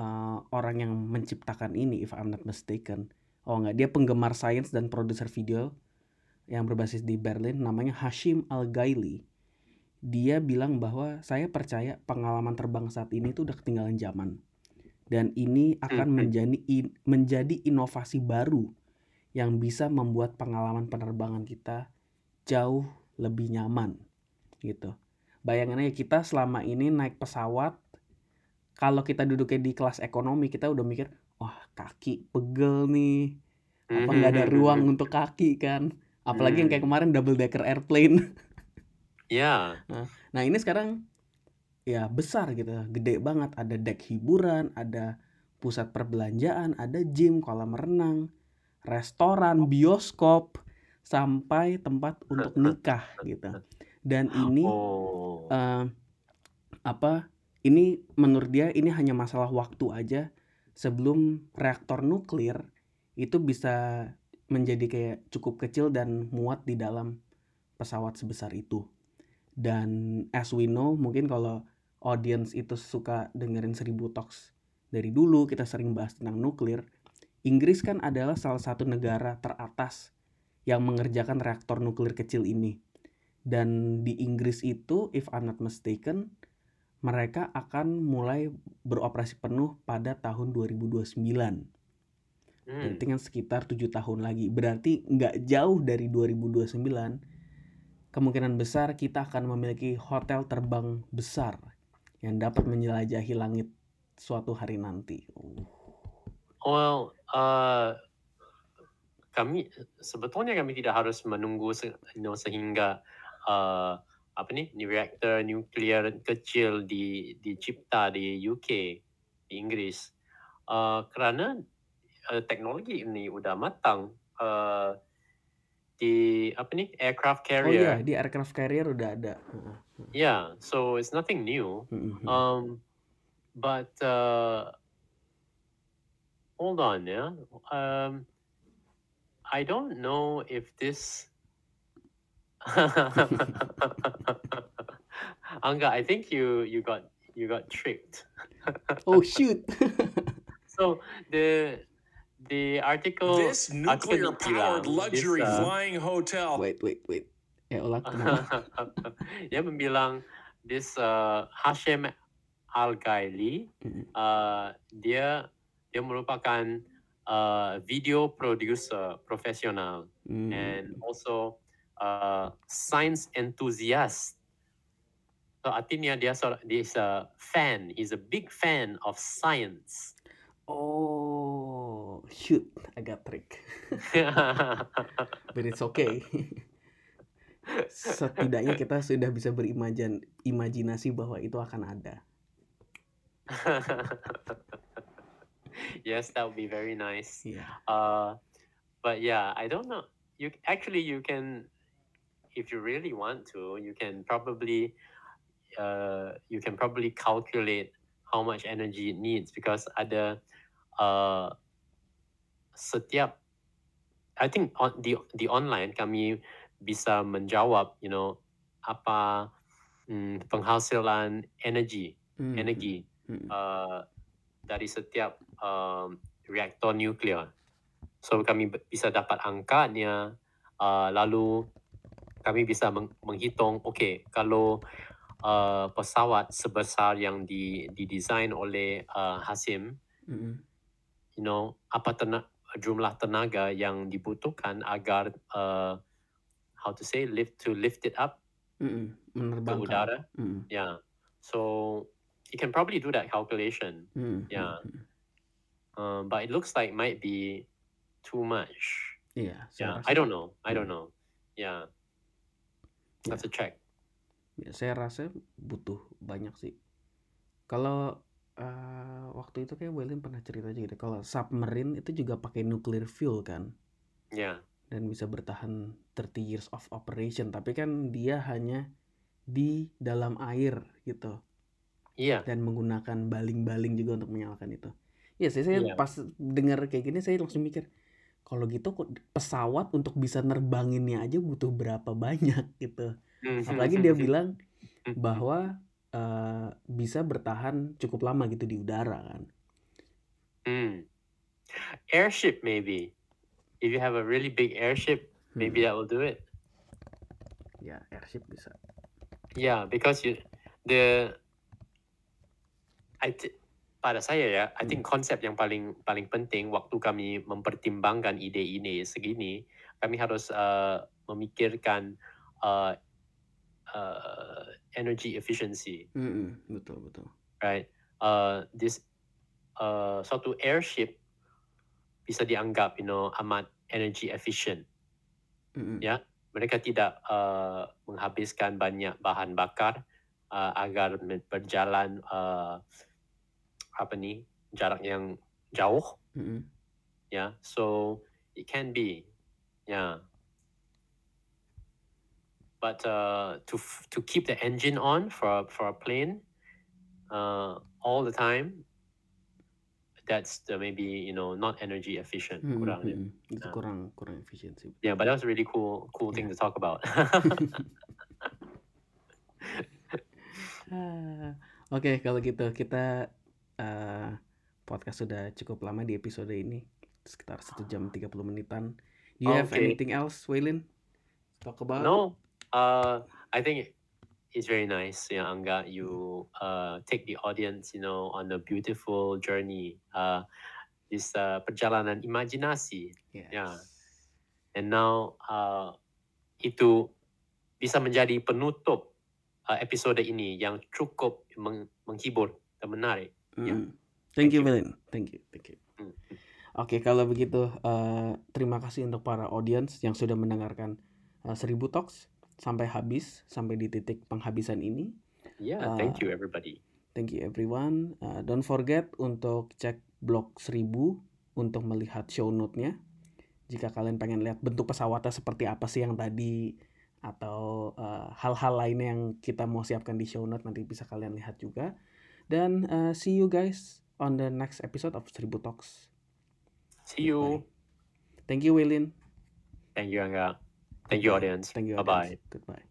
eh, orang yang menciptakan ini, if I'm not mistaken, oh nggak dia penggemar sains dan produser video yang berbasis di Berlin, namanya Hashim Al Gaili. Dia bilang bahwa saya percaya pengalaman terbang saat ini tuh udah ketinggalan zaman dan ini akan Mhm. menjadi in- menjadi inovasi baru yang bisa membuat pengalaman penerbangan kita jauh lebih nyaman gitu. Bayangin aja kita selama ini naik pesawat kalau kita duduknya di kelas ekonomi kita udah mikir wah kaki pegel nih apa nggak ada ruang untuk kaki kan apalagi yang kayak Hmm. kemarin double decker airplane Yeah. nah ini sekarang ya besar gitu gede banget ada deck hiburan ada pusat perbelanjaan ada gym kolam renang restoran bioskop sampai tempat untuk nikah gitu dan ini Oh. eh, apa ini menurut dia ini hanya masalah waktu aja sebelum reaktor nuklir itu bisa menjadi kayak cukup kecil dan muat di dalam pesawat sebesar itu. Dan as we know mungkin kalau audience itu suka dengerin seribu talks dari dulu kita sering bahas tentang nuklir Inggris kan adalah salah satu negara teratas yang mengerjakan reaktor nuklir kecil ini. Dan di Inggris itu if I'm not mistaken mereka akan mulai beroperasi penuh pada tahun 2029 Hmm. berarti kan sekitar tujuh tahun lagi. Berarti nggak jauh dari 2029 kemungkinan besar kita akan memiliki hotel terbang besar yang dapat menjelajahi langit suatu hari nanti. Uh, Well, uh, kami sebetulnya kami tidak harus menunggu se, you know, sehingga uh, apa ni ni reaktor nuklear kecil di dicipta di UK di Inggris uh, kerana uh, teknologi ini sudah matang uh, di apa nih aircraft Oh iya, carrier. di aircraft carrier udah ada. Yeah, so it's nothing new. Um, but uh, hold on, yeah. Um, I don't know if this. Anga, I think you you got you got tricked. Oh shoot. So the the article This nuclear powered bilang this luxury uh, flying hotel wait, wait, wait. Ya Allah, kenapa? dia membilang this uh, Hashim Al Ghaili Mhm. uh, dia dia merupakan uh, video producer profesional Hmm. and also uh, science enthusiast. So artinya dia seor- dia is a fan. He's a big fan of science. Oh, shoot, I got trick. But it's okay. Setidaknya kita sudah bisa berimajin imajinasi bahwa itu akan ada. yes, that would be very nice. Iya. Uh, but yeah, I don't know. You actually you can, if you really want to, you can probably, uh, you can probably calculate how much energy it needs because ada, uh, setiap, I think on the the online kami bisa menjawab, you know, apa mm, penghasilan energi Hmm, energi hmm. uh, dari setiap um, reaktor nuklear. So kami bisa dapat angkanya, uh, lalu kami bisa meng- menghitung, okay, kalau uh, pesawat sebesar yang di, didesain oleh uh, Hasim, Hmm, you know, apa tena, jumlah tenaga yang dibutuhkan agar uh, how to say lift to lift it up hmm, hmm. ke udara. Hmm, Yeah. So you can probably do that calculation. hmm, Yeah. hmm, hmm. Um, but it looks like might be too much. Yeah, rasa. I don't know. I don't Hmm. know. Yeah, Ya. have to check. Ya, saya rasa butuh banyak sih. Kalau eh, waktu itu kayak William pernah cerita juga deh, kalau submarine itu juga pakai nuclear fuel kan, Yeah, dan bisa bertahan 30 years of operation. Tapi kan dia hanya di dalam air gitu, yeah, dan menggunakan baling-baling juga untuk menyalakan itu. Ya, saya, saya Iya. pas dengar kayak gini saya langsung mikir, kalau gitu pesawat untuk bisa nerbanginnya aja butuh berapa banyak gitu. Apalagi dia bilang bahwa eh, bisa bertahan cukup lama gitu di udara kan. Hmm. Airship maybe. If you have a really big airship, maybe Hmm, that will do it. ya airship bisa. Yeah, because you the I thi- pada saya ya, I think konsep yang paling paling penting waktu kami mempertimbangkan ide ini segini, kami harus uh, memikirkan uh, uh, energy efficiency, Mm-mm, betul betul. right? Uh, this uh, suatu airship bisa dianggap, you know, amat energy efficient. Mm-mm. Ya. Mereka tidak uh, menghabiskan banyak bahan bakar uh, agar berjalan uh, apa ni jarak yang jauh Mm-mm. ya so it can be yeah but uh, to f- to keep the engine on for a- for a plane uh, all the time that's the maybe you know not energy efficient Mm-mm, kurang ya. mm-mm. Itu Nah. kurang kurang efisiensi. yeah but that was a really cool cool thing to talk about Ah, Oke, kalau gitu kita eh, podcast sudah cukup lama di episode ini, sekitar satu jam 30 menitan. Do you have Oke. anything else, Waylin? Talk about? No, uh, I think it's very nice, yeah, Angga. You uh, take the audience, you know, on a beautiful journey. Uh, this uh, perjalanan imajinasi, Yes. Ya. and now uh, itu bisa menjadi penutup uh, episode ini yang cukup meng- menghibur dan menarik. Mm. Thank you, you. Waylin. Thank you, thank you. Hmm. Oke, kalau begitu eh, terima kasih untuk para audience yang sudah mendengarkan eh, Seribu Talks sampai habis, sampai di titik penghabisan ini. Yeah, Uh, thank you everybody. Thank you everyone. Uh, don't forget untuk cek blog 1000 untuk melihat show note-nya Jika kalian pengen lihat bentuk pesawatnya seperti apa sih yang tadi atau uh, hal-hal lainnya yang kita mau siapkan di show note nanti bisa kalian lihat juga. Dan uh, see you guys on the next episode of Seribu Talks. See you. Bye. Thank you, Wilin. Thank you, Angga. Thank you, audience. Thank you, Bye bye. Goodbye.